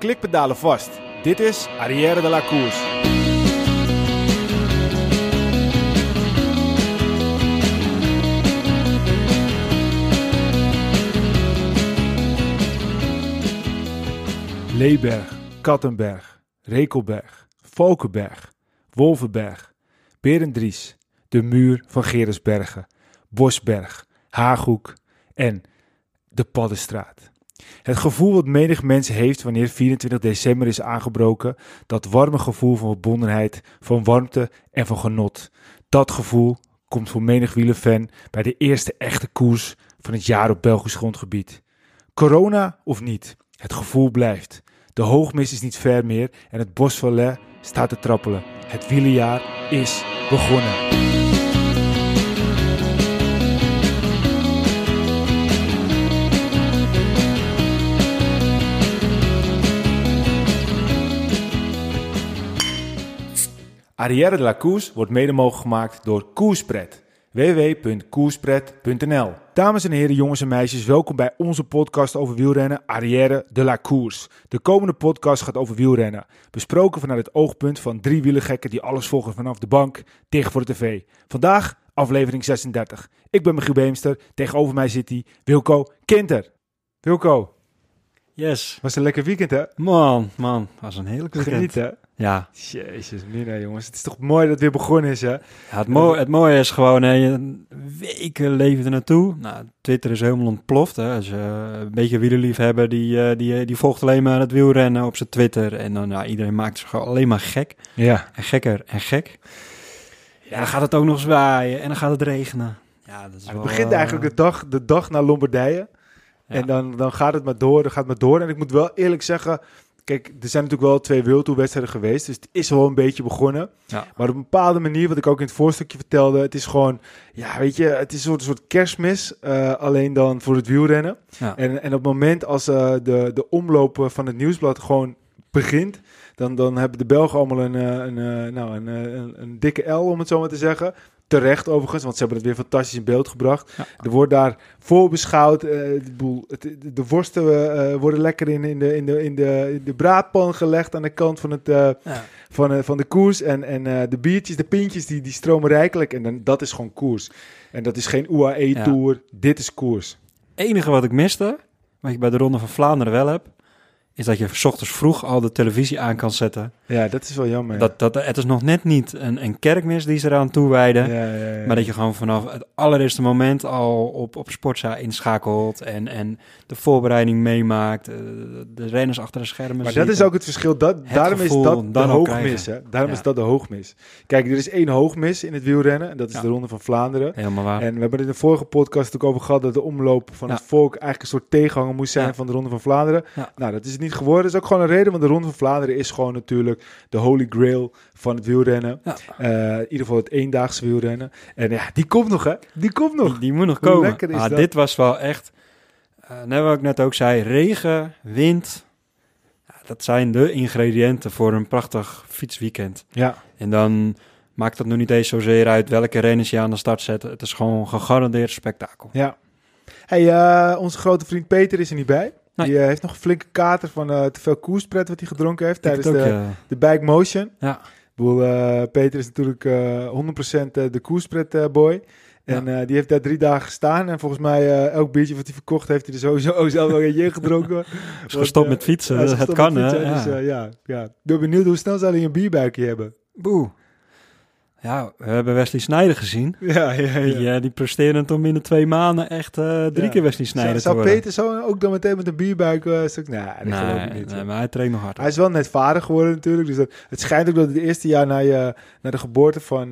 klikpedalen vast. Dit is Arrière de la Course. Leeberg, Kattenberg, Rekelberg, Valkenberg, Wolvenberg, Berendries, de muur van Gerensbergen, Bosberg, Haaghoek en de Paddenstraat. Het gevoel wat menig mens heeft wanneer 24 december is aangebroken, dat warme gevoel van verbondenheid, van warmte en van genot. Dat gevoel komt voor menig wielerfan bij de eerste echte koers van het jaar op Belgisch grondgebied. Corona of niet, het gevoel blijft. De hoogmis is niet ver meer en het bos van Le staat te trappelen. Het wielerjaar is begonnen. Arrière de la Course wordt mede mogelijk gemaakt door Koerspret. www.koerspret.nl Dames en heren, jongens en meisjes, welkom bij onze podcast over wielrennen Arrière de la Course. De komende podcast gaat over wielrennen. Besproken vanuit het oogpunt van drie wielergekken die alles volgen vanaf de bank tegen voor de tv. Vandaag aflevering 36. Ik ben Michiel Beemster, tegenover mij zit hij Wilco Kinter. Wilco, Yes. was een lekker weekend hè? Man, man. was een heerlijk weekend. Genieten. Ja. Jezus, mina jongens. Het is toch mooi dat het weer begonnen is hè? ja het, mooie, het mooie is gewoon, hè, je weken leven er naartoe. Nou, Twitter is helemaal ontploft. Hè. Als je een beetje wielerliefhebber, die, eh, die, die volgt alleen maar het wielrennen op zijn Twitter. En dan, nou, iedereen maakt zich gewoon alleen maar gek. Ja. En gekker en gek. Ja, dan gaat het ook nog zwaaien en dan gaat het regenen. Ja, dat is Het wel, begint eh, eigenlijk de dag, de dag na Lombardije. ja. En dan, dan gaat het maar door, dan gaat het maar door. En ik moet wel eerlijk zeggen, kijk, er zijn natuurlijk wel twee wereldtoerwedstrijden geweest. Dus het is wel een beetje begonnen. Ja. Maar op een bepaalde manier, wat ik ook in het voorstukje vertelde, het is gewoon, ja, weet je, het is een soort, soort kerstmis. eh, alleen dan voor het wielrennen. Ja. En, en op het moment als eh, de, de omloop van het nieuwsblad gewoon begint, dan, dan hebben de Belgen allemaal een, eh, een, eh, nou, een, eh, een, een dikke L, om het zo maar te zeggen. Terecht overigens, want ze hebben het weer fantastisch in beeld gebracht. Ja. Er wordt daar voorbeschouwd. eh, de, boel, het, de worsten worden lekker in, in, de, in, de, in, de, in de braadpan gelegd aan de kant van, het, Ja. van, van de koers. En, en de biertjes, de pintjes, die, die stromen rijkelijk. En dan, dat is gewoon koers. En dat is geen UAE-tour. Dit is koers. enige wat ik miste, wat je bij de Ronde van Vlaanderen wel heb, is dat je 's ochtends vroeg al de televisie aan kan zetten. Ja, dat is wel jammer. Dat, dat, het is nog net niet een, een kerkmis die ze eraan toewijden. ja, ja, ja. Maar dat je gewoon vanaf het allereerste moment al op, op Sportza inschakelt en, en de voorbereiding meemaakt, eh, de renners achter de schermen Maar dat is ook het verschil. Dat, daarom gevoel is dat de hoogmis. Hè? Daarom is dat de hoogmis. Kijk, er is één hoogmis in het wielrennen. En dat is de Ronde van Vlaanderen. Helemaal waar. En we hebben het in de vorige podcast ook over gehad dat de omloop van het volk eigenlijk een soort tegenhanger moest zijn van de Ronde van Vlaanderen. Nou, dat is het niet geworden. Dat is ook gewoon een reden, want de Ronde van Vlaanderen is gewoon natuurlijk de holy grail van het wielrennen. Ja. Eh, in ieder geval het eendaagse wielrennen. En ja, die komt nog hè. Die komt nog. Die, die moet nog Hoe komen. lekker is Maar dat? dit was wel echt, eh net wat ik net ook zei, regen, wind. Ja, dat zijn de ingrediënten voor een prachtig fietsweekend. Ja. En dan maakt het nog niet eens zozeer uit welke renners je aan de start zet. Het is gewoon gegarandeerd spektakel. Ja. Hey, eh, onze grote vriend Peter is er niet bij. Nee. Die eh, heeft nog een flinke kater van eh, te veel koerspret wat hij gedronken heeft tijdens de, eh, de Bike Motion. ja. Ik bedoel, eh, Peter is natuurlijk eh 100% de koerspret boy. En die heeft daar drie dagen gestaan. En volgens mij, elk biertje wat hij verkocht, heeft hij er sowieso zelf wel in gedronken. is gestopt met fietsen. het kan, hè? Ja. Dus, eh, ja, ja. Ik ben benieuwd hoe snel zal hij een bierbuikje hebben. Boe. Ja, we hebben Wesley Snijder gezien. Ja, ja, ja. Die, eh, die presteren om binnen twee maanden echt eh, drie Ja. keer Wesley zou Snijder te zou worden. Peter zo ook dan meteen met een bierbuik... eh stuk? Nee, dat geloof ik nee, niet. nee, maar hij traint nog hard. Hij is wel net vader geworden natuurlijk. Dus dat, het schijnt ook dat het eerste jaar na, je, na de geboorte van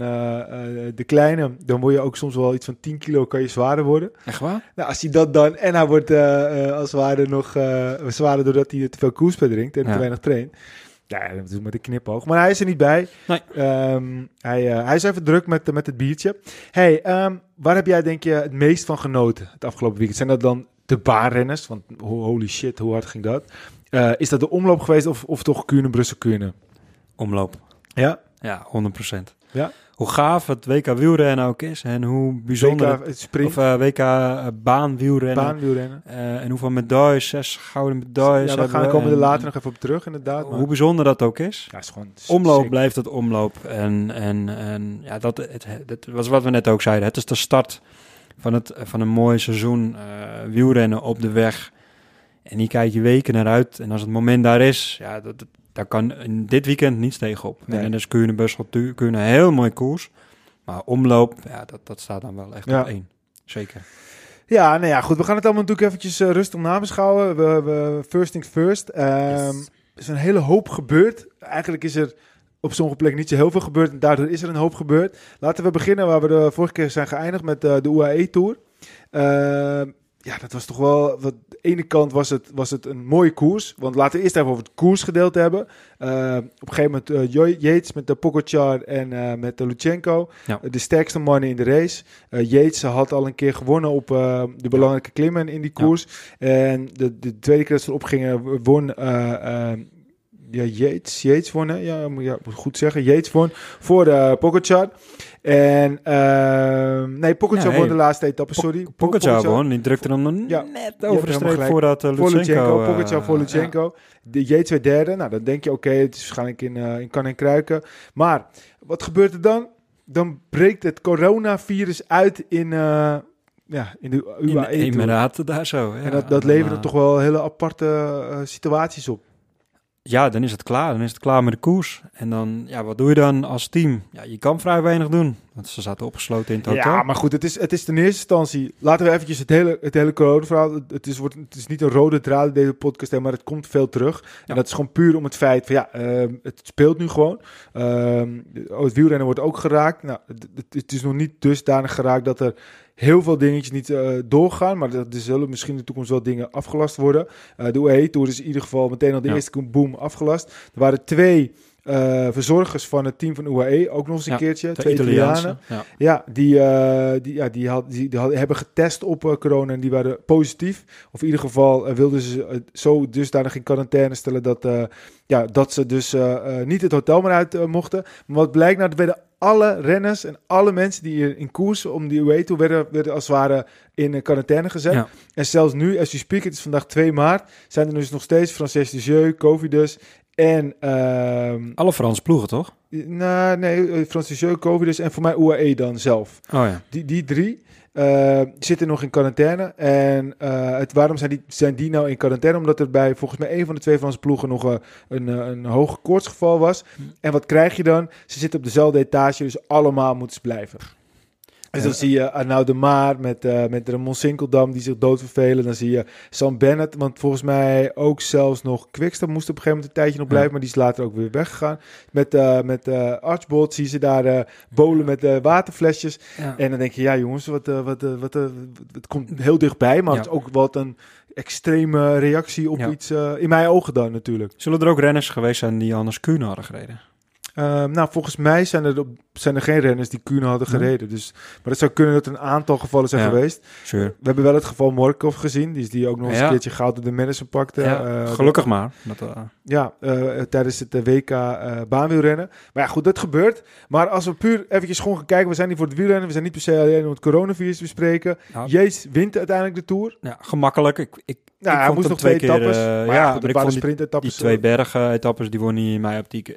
de kleine... dan word je ook soms wel iets van 10 kilo kan je zwaarder worden. Echt waar? Nou, als hij dat dan... En hij wordt als het ware nog zwaarder doordat hij te veel koerspet drinkt en Ja. te weinig traint. Ja, dat doe ik met een knipoog. Maar hij is er niet bij. Nee. Ehm, hij, eh, hij is even druk met, met het biertje. hey, ehm, waar heb jij denk je het meest van genoten het afgelopen weekend? Zijn dat dan de baanrenners? Want ho- holy shit, hoe hard ging dat? Eh, is dat de omloop geweest of, of toch Kuurne, Brussel, Kuurne? Omloop. Ja? Ja, 100%. Ja. Hoe gaaf het WK wielrennen ook is en hoe bijzonder WK, het Of eh, WK uh, baanwielrennen. baanwielrennen. Eh, en hoeveel medailles, zes gouden medailles. Ja, hebben gaan we. komen er later nog even op terug, inderdaad. Maar, Hoe bijzonder dat ook is. ja, is gewoon Omloop blijft het omloop. En, en, en ja, dat het, het was wat we net ook zeiden. Het is de start van, het, van een mooi seizoen eh, wielrennen op de weg. En hier kijk je weken naar uit. En als het moment daar is, ja, dat, dat- daar kan in dit weekend niets tegenop. Nee. En dus kun je een bus kun je een heel mooi koers. Maar omloop, ja, dat, dat staat dan wel echt Ja. op één. Zeker. Ja, nou ja, goed. We gaan het allemaal natuurlijk eventjes eh, rustig nabeschouwen. We, we, first things first. Ehm, Er is een hele hoop gebeurd. Eigenlijk is er op sommige plekken niet zo heel veel gebeurd. En daardoor is er een hoop gebeurd. Laten we beginnen waar we de vorige keer zijn geëindigd met eh, de UAE-tour. ja, dat was toch wel... Wat, ene kant was het, was het een mooie koers. Want laten we eerst even over het koersgedeelte hebben. Eh, op een gegeven moment eh, Jo- Yates met de Pogacar en eh, met de Lutsenko. Ja. de sterkste mannen in de race. Eh Yates had al een keer gewonnen op eh, de belangrijke klimmen in die Ja. koers. En de, de tweede keer dat ze erop gingen, won eh, eh, ja, Yates. Yates won, hè? Ja, moet ja, moet goed zeggen. Yates won voor de Pogacar. En ehm, nee, Pogacar Ja, won de laatste etappe, sorry. Pogacar won, die drukte hem dan Ja, net over de streep voordat uh, voor Lutsenko, eh, Pogacar voor Lutsenko. De Yates werd derde. Nou, dan denk je, oké, het is waarschijnlijk in, eh, in kan en kruiken. Maar wat gebeurt er dan? Dan breekt het coronavirus uit in, eh, ja, in de in de UAE. tour. Emiraten daar zo. Ja, en dat, dat dan, leverde eh, toch wel hele aparte eh, situaties op. Ja, dan is het klaar. Dan is het klaar met de koers. En dan, ja, wat doe je dan als team? Ja, je kan vrij weinig doen. Want ze zaten opgesloten in het hotel. Ja, maar goed, het is, het is ten eerste instantie... Laten we eventjes het hele, het hele corona-verhaal... Het, is, wordt, het is niet een rode draad in deze podcast, maar het komt veel terug. En dat is gewoon puur om het feit van... Ja, ehm, het speelt nu gewoon. Ehm, het wielrennen wordt ook geraakt. Nou, het- het is nog niet dusdanig geraakt dat er heel veel dingetjes niet eh, doorgaan. Maar er er zullen misschien in de toekomst wel dingen afgelast worden. Eh, de UAE-tour is in ieder geval meteen al de Ja. eerste boom afgelast. Er waren twee... eh, verzorgers van het team van UAE, ook nog eens een Ja, keertje. twee. Italianen. Ja. Ja, die, die, ja, die, had, die, die hebben getest op corona en die waren positief. Of in ieder geval wilden ze zo dusdanig in quarantaine stellen dat, ja, dat ze dus niet het hotel meer uit mochten. Maar wat blijkt nou, er werden alle renners en alle mensen die hier in koers om die UE toe werden, werden als het ware in eh, quarantaine gezet. Ja. En zelfs nu, als je speak, het is vandaag 2 maart, zijn er dus nog steeds Frances de Jeu, Covidus en... ehm Alle Franse ploegen, toch? nou, nee, eh, Francis Jeu, Covidus en voor mij UAE dan zelf. Oh ja. Die, die drie eh, zitten nog in quarantaine. En eh, het, waarom zijn die, zijn die nou in quarantaine? Omdat er bij volgens mij een van de twee Franse ploegen nog eh, een, eh, een hoog koortsgeval was. En wat krijg je dan? Ze zitten op dezelfde etage, dus allemaal moeten ze blijven. Dus dan zie je Arnaud de Maar met, eh met Ramon Sinkeldam die zich doodvervelen. Dan zie je Sam Bennett, want volgens mij ook zelfs nog Quickstep moest op een gegeven moment een tijdje nog blijven. Ja. Maar die is later ook weer weggegaan. Met, eh met eh Archbold zie je ze daar bolen met waterflesjes. ja. En dan denk je, ja jongens, wat, wat, wat, het komt heel dichtbij, maar Ja. het is ook wat een extreme reactie op iets, in mijn ogen dan natuurlijk. Zullen er ook renners geweest zijn die anders Kuhn hadden gereden? Ehm, nou, volgens mij zijn er, op- zijn er geen renners die Kuhn hadden gereden. Dus, maar het zou kunnen dat er een aantal gevallen zijn Ja. geweest. Sure. We hebben wel het geval Morkov gezien, die, is die ook nog eens een keertje goud op de Madison pakte. ja, Eh, gelukkig maar. Dat, eh, Ja, eh, tijdens het eh, WK eh, baanwielrennen. Maar ja, goed, dat gebeurt. Maar als we puur eventjes gewoon gaan kijken, we zijn hier voor het wielrennen. We zijn niet per se alleen om het coronavirus te bespreken. Jees wint uiteindelijk de Tour. ja, gemakkelijk. Ik, ik, Nou, ik hij moest nog twee, keer, etappes. eh, maar ja, maar ik vond die, die twee bergen-etappes, die won hij in mij optiek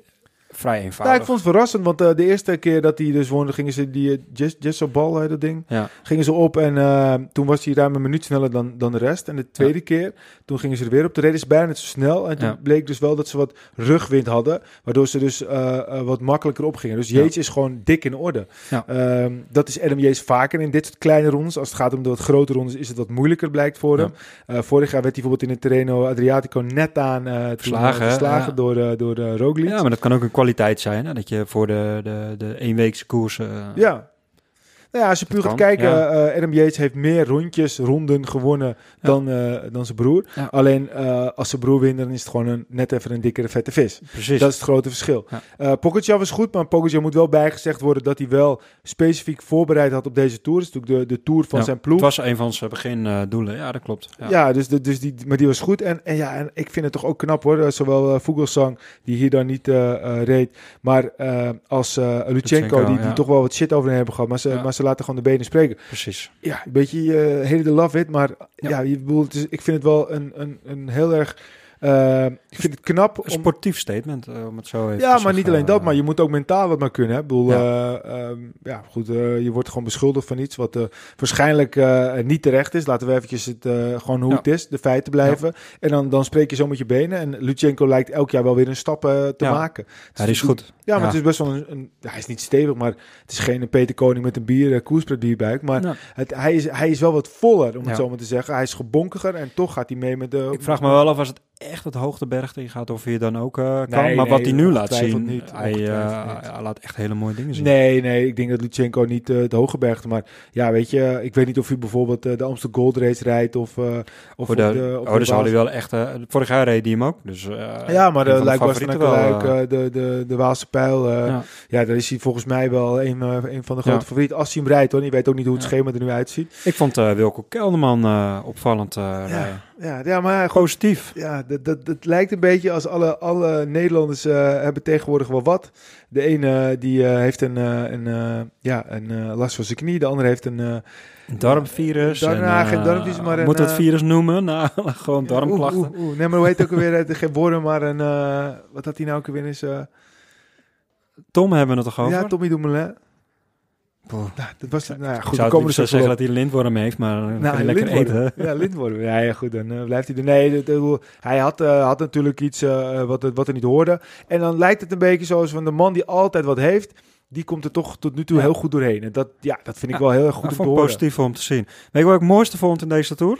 vrij eenvoudig. ik vond het verrassend, want eh, de eerste keer dat hij dus won, gingen ze die uh, Jess, Jess Bal, heet dat ding, Ja, gingen ze op en eh, toen was hij ruim een minuut sneller dan, dan de rest. En de tweede keer, toen gingen ze er weer op. De reden is bijna net zo snel en toen Ja. bleek dus wel dat ze wat rugwind hadden, waardoor ze dus eh, wat makkelijker opgingen. Dus Ja. Yates is gewoon dik in orde. Ja. Ehm, dat is Adam Yates vaker in dit soort kleine rondes. Als het gaat om de wat grote rondes is het wat moeilijker blijkt voor Ja. hem. Vorig jaar werd hij bijvoorbeeld in het Terreno Adriatico net aan Verslagen, verslagen Ja. door, door Roglic. ja, maar dat kan ook een kwaliteit zijn. Hè? Dat je voor de, de, de eenweekse koers... eh, Ja. Nou ja, als je puur gaat kijken, ja. eh, Adam Yates heeft meer rondjes, ronden gewonnen dan, eh, dan zijn broer. Ja. Alleen eh, als zijn broer wint, dan is het gewoon een, net even een dikkere vette vis. Precies. Dat is het grote verschil. Ja. Eh Pogacar was goed, maar Pogacar moet wel bijgezegd worden dat hij wel specifiek voorbereid had op deze Tour. Dat is natuurlijk de, de Tour van Ja, zijn ploeg. Het was een van zijn begindoelen. ja, dat klopt. Ja. Ja, dus, de- dus die, maar die was goed. En, en ja, en ik vind het toch ook knap hoor. Eh, Zowel uh, Vogelsang, die hier dan niet eh, eh, reed, maar eh, als eh Lutsenko, die, die toch wel wat shit over hen hebben gehad. Maar ze, maar ze laten gewoon de benen spreken. Precies. Ja, een beetje eh hele de love it, maar ja, Ja. je bedoelt, ik vind het wel een, een, een heel erg. Eh, ik vind het knap Een om. sportief statement, eh, om het zo even te Ja, maar niet alleen dat, Eh, maar je moet ook mentaal wat maar kunnen. Hè? Ik bedoel, Ja. ja. ja, goed, eh, je wordt gewoon beschuldigd van iets wat eh, waarschijnlijk eh, niet terecht is. Laten we eventjes het eh, gewoon hoe Ja. het is, de feiten blijven. En dan, dan spreek je zo met je benen. En Lutsenko lijkt elk jaar wel weer een stap eh, te maken. Ja, die is goed. Ja, maar het is best wel een, hij is niet stevig, maar het is geen Peter Koning met een bier, uh, bierbuik. Maar het, hij, is, hij is wel wat voller, om het zo maar te zeggen. Hij is gebonkiger en toch gaat hij mee met de... ik vraag me wel af als het echt het hoogteberg in gaat of hij dan ook eh, kan. Nee, maar nee, wat hij nu laat zien, niet, hij, ongetwijfeld eh, hij laat echt hele mooie dingen zien. Nee, nee, ik denk dat Lutsenko niet eh de hoge bergte, maar ja, weet je, ik weet niet of hij bijvoorbeeld de Amsterdam Gold Race rijdt of, of Voor de, de, oh, de dus hij wel echt... vorig jaar reed hij hem ook. Dus, Ja, maar de Luik was eh, de, de, de Waalse Pijl, ja. ja. daar is hij volgens mij wel een, een van de grote Ja. favorieten. Als hij hem rijdt hoor, je weet ook niet hoe het Ja. schema er nu uitziet. Ik vond Wilco Kelderman opvallend rijden. Ja, ja maar goed, Positief. Ja, dat, dat, dat lijkt een beetje als alle, alle Nederlanders eh, hebben tegenwoordig wel wat. De ene die eh, heeft een, eh, een, eh, ja, een eh, last van zijn knie, de andere heeft een... eh, darmvirus. Darm- en, eh, darmvirus, maar een, Moet eh, virus noemen? Nou, gewoon darmklachten. Nee, maar hoe heet het ook alweer? Geen woorden, maar een... eh, wat had hij nou ook alweer eens? eh Tom hebben we het toch over? ja, Tommy Dumoulin. Poeh. Nou, dat was. Nou ja, goed, zou komen zo zeggen dat hij een lintworm heeft, maar kan je lekker lintworm. eten. Ja, lintworm. Ja, ja, goed, dan eh, blijft hij er. Nee, dat- hij had, eh, had natuurlijk iets eh, wat, wat er niet hoorde. En dan lijkt het een beetje zoals van de man die altijd wat heeft, die komt er toch tot nu toe Ja. heel goed doorheen. En dat, ja, dat vind ik Ja, wel heel erg goed Dat om te positief om te zien. Weet je wat ik het mooiste vond in deze Tour?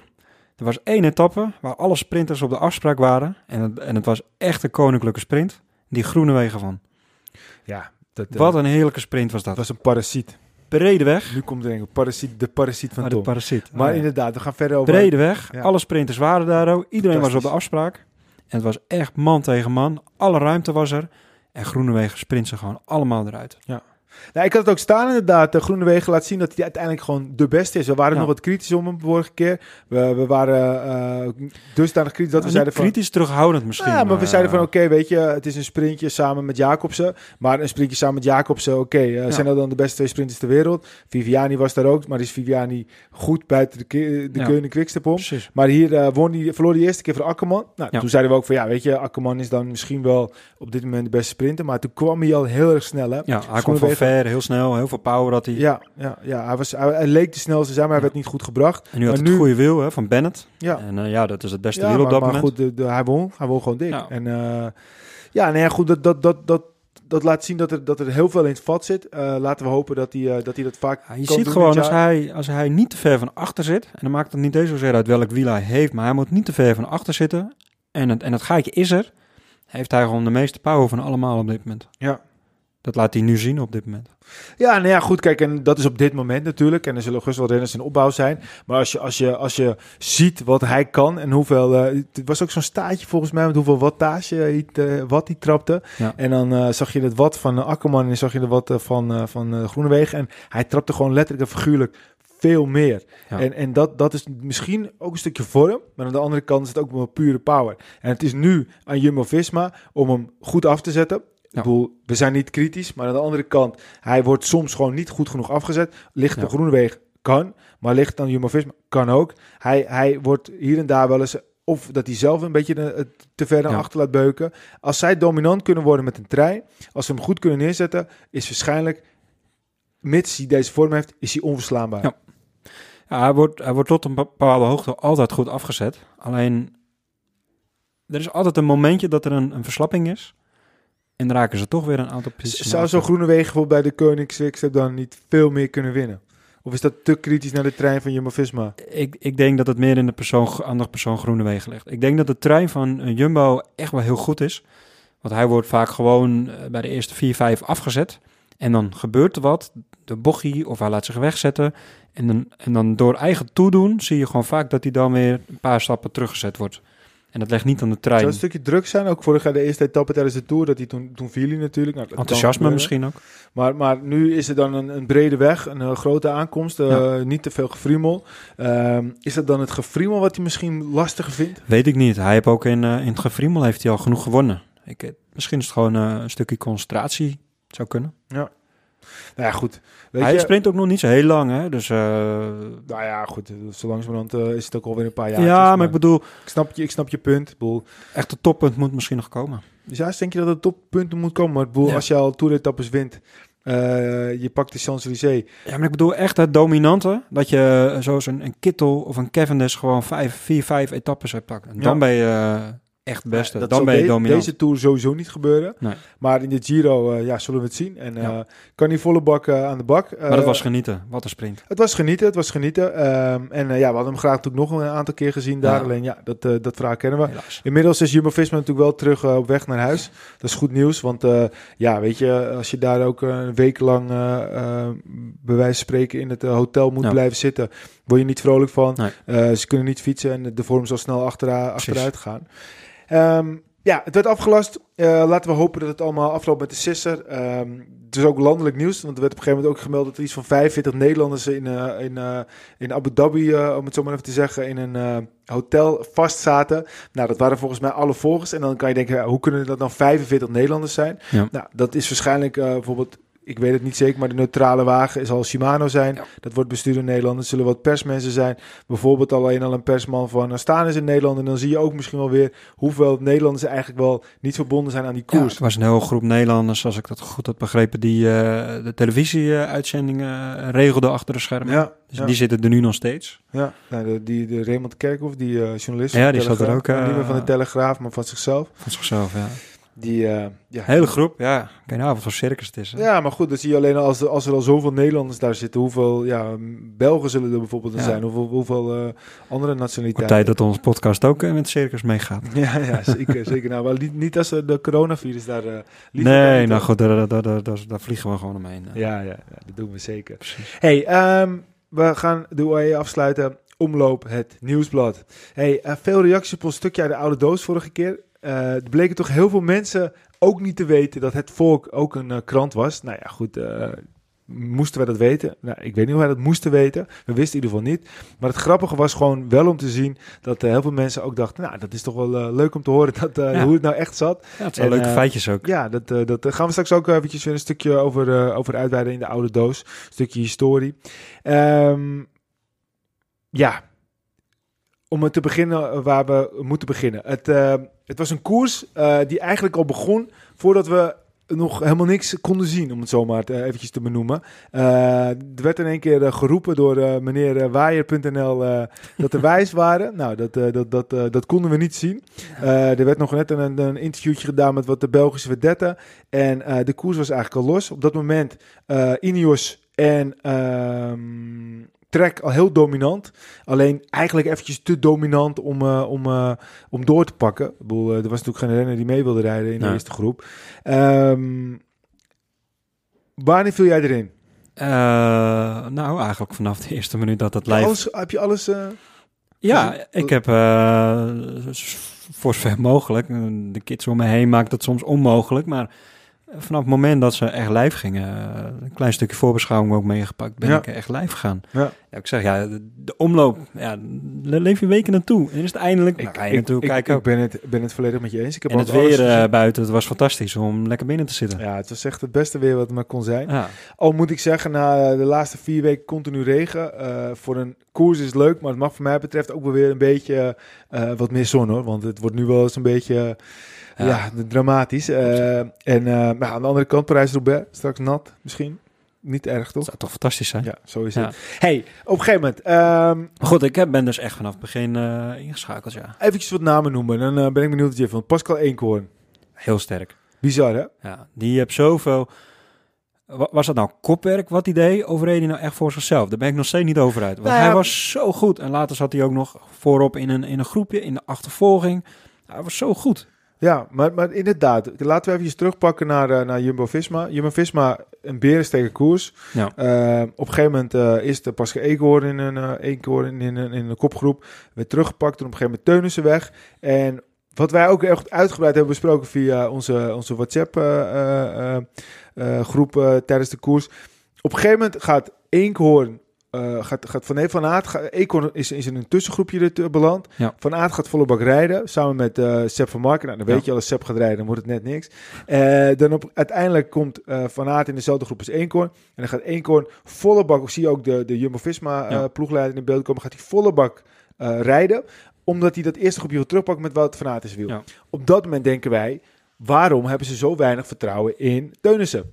Er was één etappe waar alle sprinters op de afspraak waren. En het, en het was echt een koninklijke sprint. Die groene wegen van. Ja, dat, eh, Wat een heerlijke sprint was dat. dat was een parasiet. Brede weg. Nu komt er een parasiet, de parasiet van Maar de parasiet. Maar Ah, ja. inderdaad, we gaan verder over... Brede weg. Ja. Alle sprinters waren daar ook. Iedereen was op de afspraak. En het was echt man tegen man. Alle ruimte was er. En Groenewegen sprint ze gewoon allemaal eruit. Nou, ik had het ook staan inderdaad. De Groenewegen laat zien dat hij uiteindelijk gewoon de beste is. We waren Ja. nog wat kritisch om hem de vorige keer. We, we waren eh dusdanig kritisch dat we zeiden van... kritisch terughoudend misschien. Ja, maar we eh, zeiden van oké, weet je, het is een sprintje samen met Jacobsen. Maar een sprintje samen met Jacobsen, oké, eh, zijn dat dan de beste twee sprinters ter wereld? Viviani was daar ook, maar is Viviani goed buiten de, de Ja. Keunen Quickstep om? Precies. Maar hier eh, won die, verloor die eerste keer van Akkerman. Nou, toen zeiden we ook van ja, weet je, Akkerman is dan misschien wel op dit moment de beste sprinter. Maar toen kwam hij al heel erg snel, hè? Ja, hij ver, heel snel, heel veel power had hij. Ja, ja, ja hij, was, hij, hij leek de snelste te zijn, maar hij Ja. werd niet goed gebracht. En nu had Maar het nu- goede wiel hè, van Bennett. Ja, En eh, ja, dat is het beste ja wiel op maar, dat maar moment. goed, de, de- hij, won, hij won gewoon dik. Ja. En eh, ja, nee, goed, dat, dat, dat, dat, dat laat zien dat er, dat er heel veel in het vat zit. Eh, laten we hopen dat hij, eh, dat, hij dat vaak Ja, je kan ziet doen gewoon, als hij, als hij niet te ver van achter zit, en dan maakt het niet eens zozeer uit welk wiel hij heeft, maar hij moet niet te ver van achter zitten, en het, en het gaatje is er, heeft hij gewoon de meeste power van allemaal op dit moment. Ja. Dat laat hij nu zien op dit moment. Ja, nou ja, goed, kijk, en dat is op dit moment natuurlijk. En er zullen gerust wel renners in opbouw zijn. Maar als je, als je, als je ziet wat hij kan en hoeveel... eh het was ook zo'n staatje volgens mij met hoeveel wattage hij, eh, wat hij trapte. Ja. En dan eh, zag je het wat van Akkerman en zag je de wat van, van Groenewegen. En hij trapte gewoon letterlijk en figuurlijk veel meer. Ja. En, en dat, dat is misschien ook een stukje vorm, maar aan de andere kant is het ook wel pure power. En het is nu aan Jumbo-Visma om hem goed af te zetten. Ik Ja. bedoel, we zijn niet kritisch, maar aan de andere kant, hij wordt soms gewoon niet goed genoeg afgezet. Ligt Ja. de Groeneweg kan, maar ligt dan Jumbo-Visma kan ook. Hij, hij wordt hier en daar wel eens, of dat hij zelf een beetje eh, te ver naar Ja. achter laat beuken. Als zij dominant kunnen worden met een trein, als ze hem goed kunnen neerzetten, is waarschijnlijk, mits hij deze vorm heeft, is hij onverslaanbaar. Ja. Ja, hij, wordt, hij wordt tot een bepaalde hoogte altijd goed afgezet. Alleen, er is altijd een momentje dat er een, een verslapping is. En raken ze toch weer een aantal posities. Zou zo'n. Groenewegen bijvoorbeeld bij de Koningsweg dan niet veel meer kunnen winnen? Of is dat te kritisch naar de trein van Jumbo-Visma? Ik, ik denk dat het meer in de persoon, aan de persoon Groenewegen ligt. Ik denk dat de trein van eh, Jumbo echt wel heel goed is. Want hij wordt vaak gewoon eh, bij de eerste vier, vijf afgezet. En dan gebeurt er wat, de bochie of hij laat zich wegzetten. En dan, en dan door eigen toedoen zie je gewoon vaak dat hij dan weer een paar stappen teruggezet wordt. En dat legt niet aan de trein. Zou een stukje druk zijn? Ook vorig jaar de eerste etappe tijdens de Tour, dat hij toen, toen viel hij natuurlijk. Nou, Enthousiasme misschien ook. Maar, maar nu is er dan een, een brede weg, een eh, grote aankomst, eh, Ja. niet te veel gefriemel. Ehm, is dat dan het gefriemel wat hij misschien lastiger vindt? Weet ik niet. Hij heeft ook in, eh, in het gefriemel heeft hij al genoeg gewonnen. Ik, misschien is het gewoon een stukje concentratie. Zou kunnen. Nou ja, goed. Weet hij je, sprint ook nog niet zo heel lang, hè? Dus, eh, nou ja, goed. Zo langzamerhand eh, is het ook alweer een paar jaar. ja, maar ik bedoel, ik, snap je, ik snap je punt. Ik bedoel, echt het toppunt moet misschien nog komen. dus ja, denk je dat het toppunten moet komen. Maar Ja. als je al toeretappes wint, eh, je pakt de Champs-Élysées. Ja, maar ik bedoel echt het dominante. Dat je zoals een, een Kittel of een Cavendish gewoon vijf, vier, vijf etappes hebt pakken. Dan Ja. ben je echt het beste. Ja, dan ben je dominant. Deze Tour sowieso niet gebeuren. Nee. Maar in de Giro eh, ja, zullen we het zien. En eh, Ja. kan die volle bak eh, aan de bak. maar Eh, was genieten. Wat een sprint. Het was genieten, het was genieten. Ehm, en eh, ja, we hadden hem graag natuurlijk nog een aantal keer gezien daar. Ja. Alleen ja, dat, eh, dat verhaal kennen we. Helaas. Inmiddels is Jumbo-Visma natuurlijk wel terug eh, op weg naar huis. Dat is goed nieuws, want eh, ja, weet je, als je daar ook een week lang eh, eh, bij wijze van spreken in het eh, hotel moet blijven zitten, word je niet vrolijk van. Nee. Eh, ze kunnen niet fietsen en de vorm zal snel achtera- achteruit gaan. Ehm, ja, het werd afgelast. Eh, laten we hopen dat het allemaal afloopt met de sisser. Ehm, het is ook landelijk nieuws, want er werd op een gegeven moment ook gemeld dat er iets van 45 Nederlanders in, eh, in, eh, in Abu Dhabi, om het zo maar even te zeggen, in een hotel vast zaten. Nou, dat waren volgens mij alle volgers. En dan kan je denken, ja, hoe kunnen dat dan 45 Nederlanders zijn? Ja. Nou, dat is waarschijnlijk bijvoorbeeld, ik weet het niet zeker, maar de neutrale wagen zal Shimano zijn. Ja. Dat wordt bestuurd in Nederland. Er zullen wat persmensen zijn. Bijvoorbeeld alleen al een persman van uh, Staan is in Nederland. En dan zie je ook misschien wel weer hoeveel Nederlanders eigenlijk wel niet verbonden zijn aan die Ja, koers. het was een hele groep Nederlanders, als ik dat goed had begrepen, die eh, de televisieuitzendingen uh, regelden achter de schermen. Ja, Dus ja. die zitten er nu nog steeds. Ja, nou, de, die, de Raymond Kerkhoff, die eh, journalist. Ja, die zat er ook, Nou, niet meer van de eh, Telegraaf, maar van zichzelf. Van zichzelf, ja. Die, eh, ja. Hele groep, ja. Nou wat voor circus het is. Hè? Ja, maar goed, dan zie je alleen al als, er- als er al zoveel Nederlanders daar zitten, hoeveel ja, Belgen zullen er bijvoorbeeld Ja. zijn, hoeveel, hoeveel eh, andere nationaliteiten. tijd dat onze podcast ook eh, met circus meegaat. Ja, ja, zeker, zeker. Nou, wel niet, niet als de coronavirus daar. Nee, nou goed, daar, daar, daar, daar, daar vliegen we gewoon omheen. Ja, ja, dat doen we zeker. Precies. Hey, ehm, we gaan de UAE afsluiten. Omloop het nieuwsblad. Hey, veel reacties op ons stukje uit de oude doos vorige keer. Eh, er bleken toch heel veel mensen ook niet te weten dat het volk ook een eh, krant was. Nou ja, goed. eh, moesten wij dat weten? Nou, ik weet niet hoe wij dat moesten weten. We wisten in ieder geval niet. Maar het grappige was gewoon wel om te zien dat heel veel mensen ook dachten... nou, dat is toch wel leuk om te horen dat, Ja. hoe het nou echt zat. Ja, het zijn En, leuke feitjes ook. Ja, dat, dat gaan we straks ook eventjes weer een stukje over, over uitweiden in de oude doos. Een stukje historie. Ehm, ja, om te beginnen waar we moeten beginnen. Het, het was een koers eh, die eigenlijk al begon voordat we nog helemaal niks konden zien, om het zo maar te, eventjes te benoemen. Eh, er werd in één keer eh, geroepen door eh, meneer eh, Waaier.nl eh, dat er wijs waren. Nou, dat, eh, dat, dat, eh, dat konden we niet zien. Eh, er werd nog net een, een interviewtje gedaan met wat de Belgische vedetten. En eh, de koers was eigenlijk al los. Op dat moment eh Ineos en Trek al heel dominant. Alleen eigenlijk eventjes te dominant om, eh, om, eh, om door te pakken. Ik bedoel, eh, er was natuurlijk geen renner die mee wilde rijden in de eerste groep. Ehm, wanneer viel jij erin? Nou, eigenlijk vanaf de eerste minuut dat het live... Alles, heb je alles... Ja, gezien? ik heb voor zover mogelijk, de kids om me heen maakt het soms onmogelijk, maar vanaf het moment dat ze echt live gingen, eh, een klein stukje voorbeschouwing ook meegepakt, ben Ja. ik echt live gegaan. Ja. Ja, ik zeg, ja, de, de omloop, ja, leef je weken naartoe. En is het eindelijk, nou, ga je naartoe ik, kijken ik ook. ben, het, ben het volledig met je eens. Ik heb En het weer eh, buiten, het was fantastisch om lekker binnen te zitten. Ja, het was echt het beste weer wat er maar kon zijn. Ja. Al moet ik zeggen, na de laatste vier weken continu regen. eh, voor een koers is het leuk, maar het mag voor mij betreft ook wel weer een beetje eh, wat meer zon hoor. Want het wordt nu wel eens een beetje ja. Ja. dramatisch. Eh, en eh, maar aan de andere kant, Parijs-Roubaix, straks nat misschien. Niet erg Dat toch? zou toch fantastisch zijn? Ja, zo is Ja. het. Hey, op een gegeven moment, Maar goed, ik heb- ben dus echt vanaf het begin eh, ingeschakeld, ja. eventjes wat namen noemen. Dan ben ik benieuwd wat je vindt. Pascal Eenkhoorn. Heel sterk. Bizar hè? Ja, die heeft zoveel... Wa- Was dat nou kopwerk wat hij deed? Of reed hij nou echt voor zichzelf? Daar ben ik nog steeds niet over uit. Want Nou ja, hij was zo goed. En later zat hij ook nog voorop in een, in een groepje, in de achtervolging. Hij was zo goed. Ja, maar, maar inderdaad, laten we even terugpakken naar, eh, naar Jumbo-Visma. Jumbo-Visma, een berensteken koers. Ja. Eh, op een gegeven moment eh, is er pas eekhoorn in een, eh eekhoorn in, in, een- in een kopgroep. Werd teruggepakt, toen op een gegeven moment Teunissen weg. En wat wij ook echt uitgebreid hebben besproken via onze, onze WhatsApp-groep tijdens de koers. Op een gegeven moment gaat Eekhoorn, eh, gaat, gaat Van, van Aert, gaat, is, is in een tussengroepje er te- beland. Ja. Van Aert gaat volle bak rijden, samen met eh Sepp van Marken. Nou, dan weet Ja. je, als Sepp gaat rijden, dan wordt het net niks. Eh, dan op, uiteindelijk komt eh, Van Aert in dezelfde groep als Eenkorn. En dan gaat Eenkorn volle bak, zie je ook de, de Jumbo-Visma eh, Ja. ploegleider in beeld komen, gaat hij volle bak eh, rijden. Omdat hij dat eerste groepje wil terugpakken met Wout van Aert is wiel. Op dat moment denken wij, waarom hebben ze zo weinig vertrouwen in Teunissen?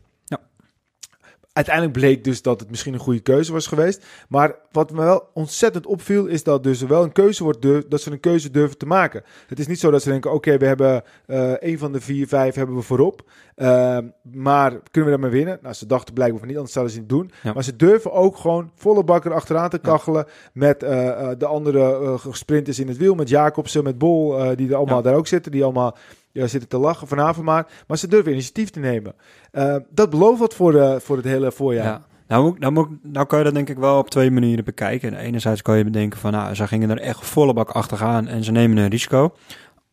Uiteindelijk bleek dus dat het misschien een goede keuze was geweest. Maar wat me wel ontzettend opviel, is dat dus wel een keuze wordt, durf- dat ze een keuze durven te maken. Het is niet zo dat ze denken, oké, we hebben eh een van de vier, vijf hebben we voorop. Eh, maar kunnen we daarmee winnen? Nou, ze dachten blijkbaar van niet, anders zouden ze het niet doen. Ja. Maar ze durven ook gewoon volle bakker achteraan te kachelen met eh, eh, de andere sprinters in het wiel. Met Jacobsen, met Bol, die er allemaal Ja. daar ook zitten. Die allemaal ja, zitten te lachen vanavond maar. Maar ze durven initiatief te nemen. Eh, dat belooft wat voor, de, voor het hele voorjaar. Ja. Nou, nou, nou kan je dat denk ik wel op twee manieren bekijken. Enerzijds kan je bedenken van, nou, ze gingen er echt volle bak achteraan en ze nemen een risico.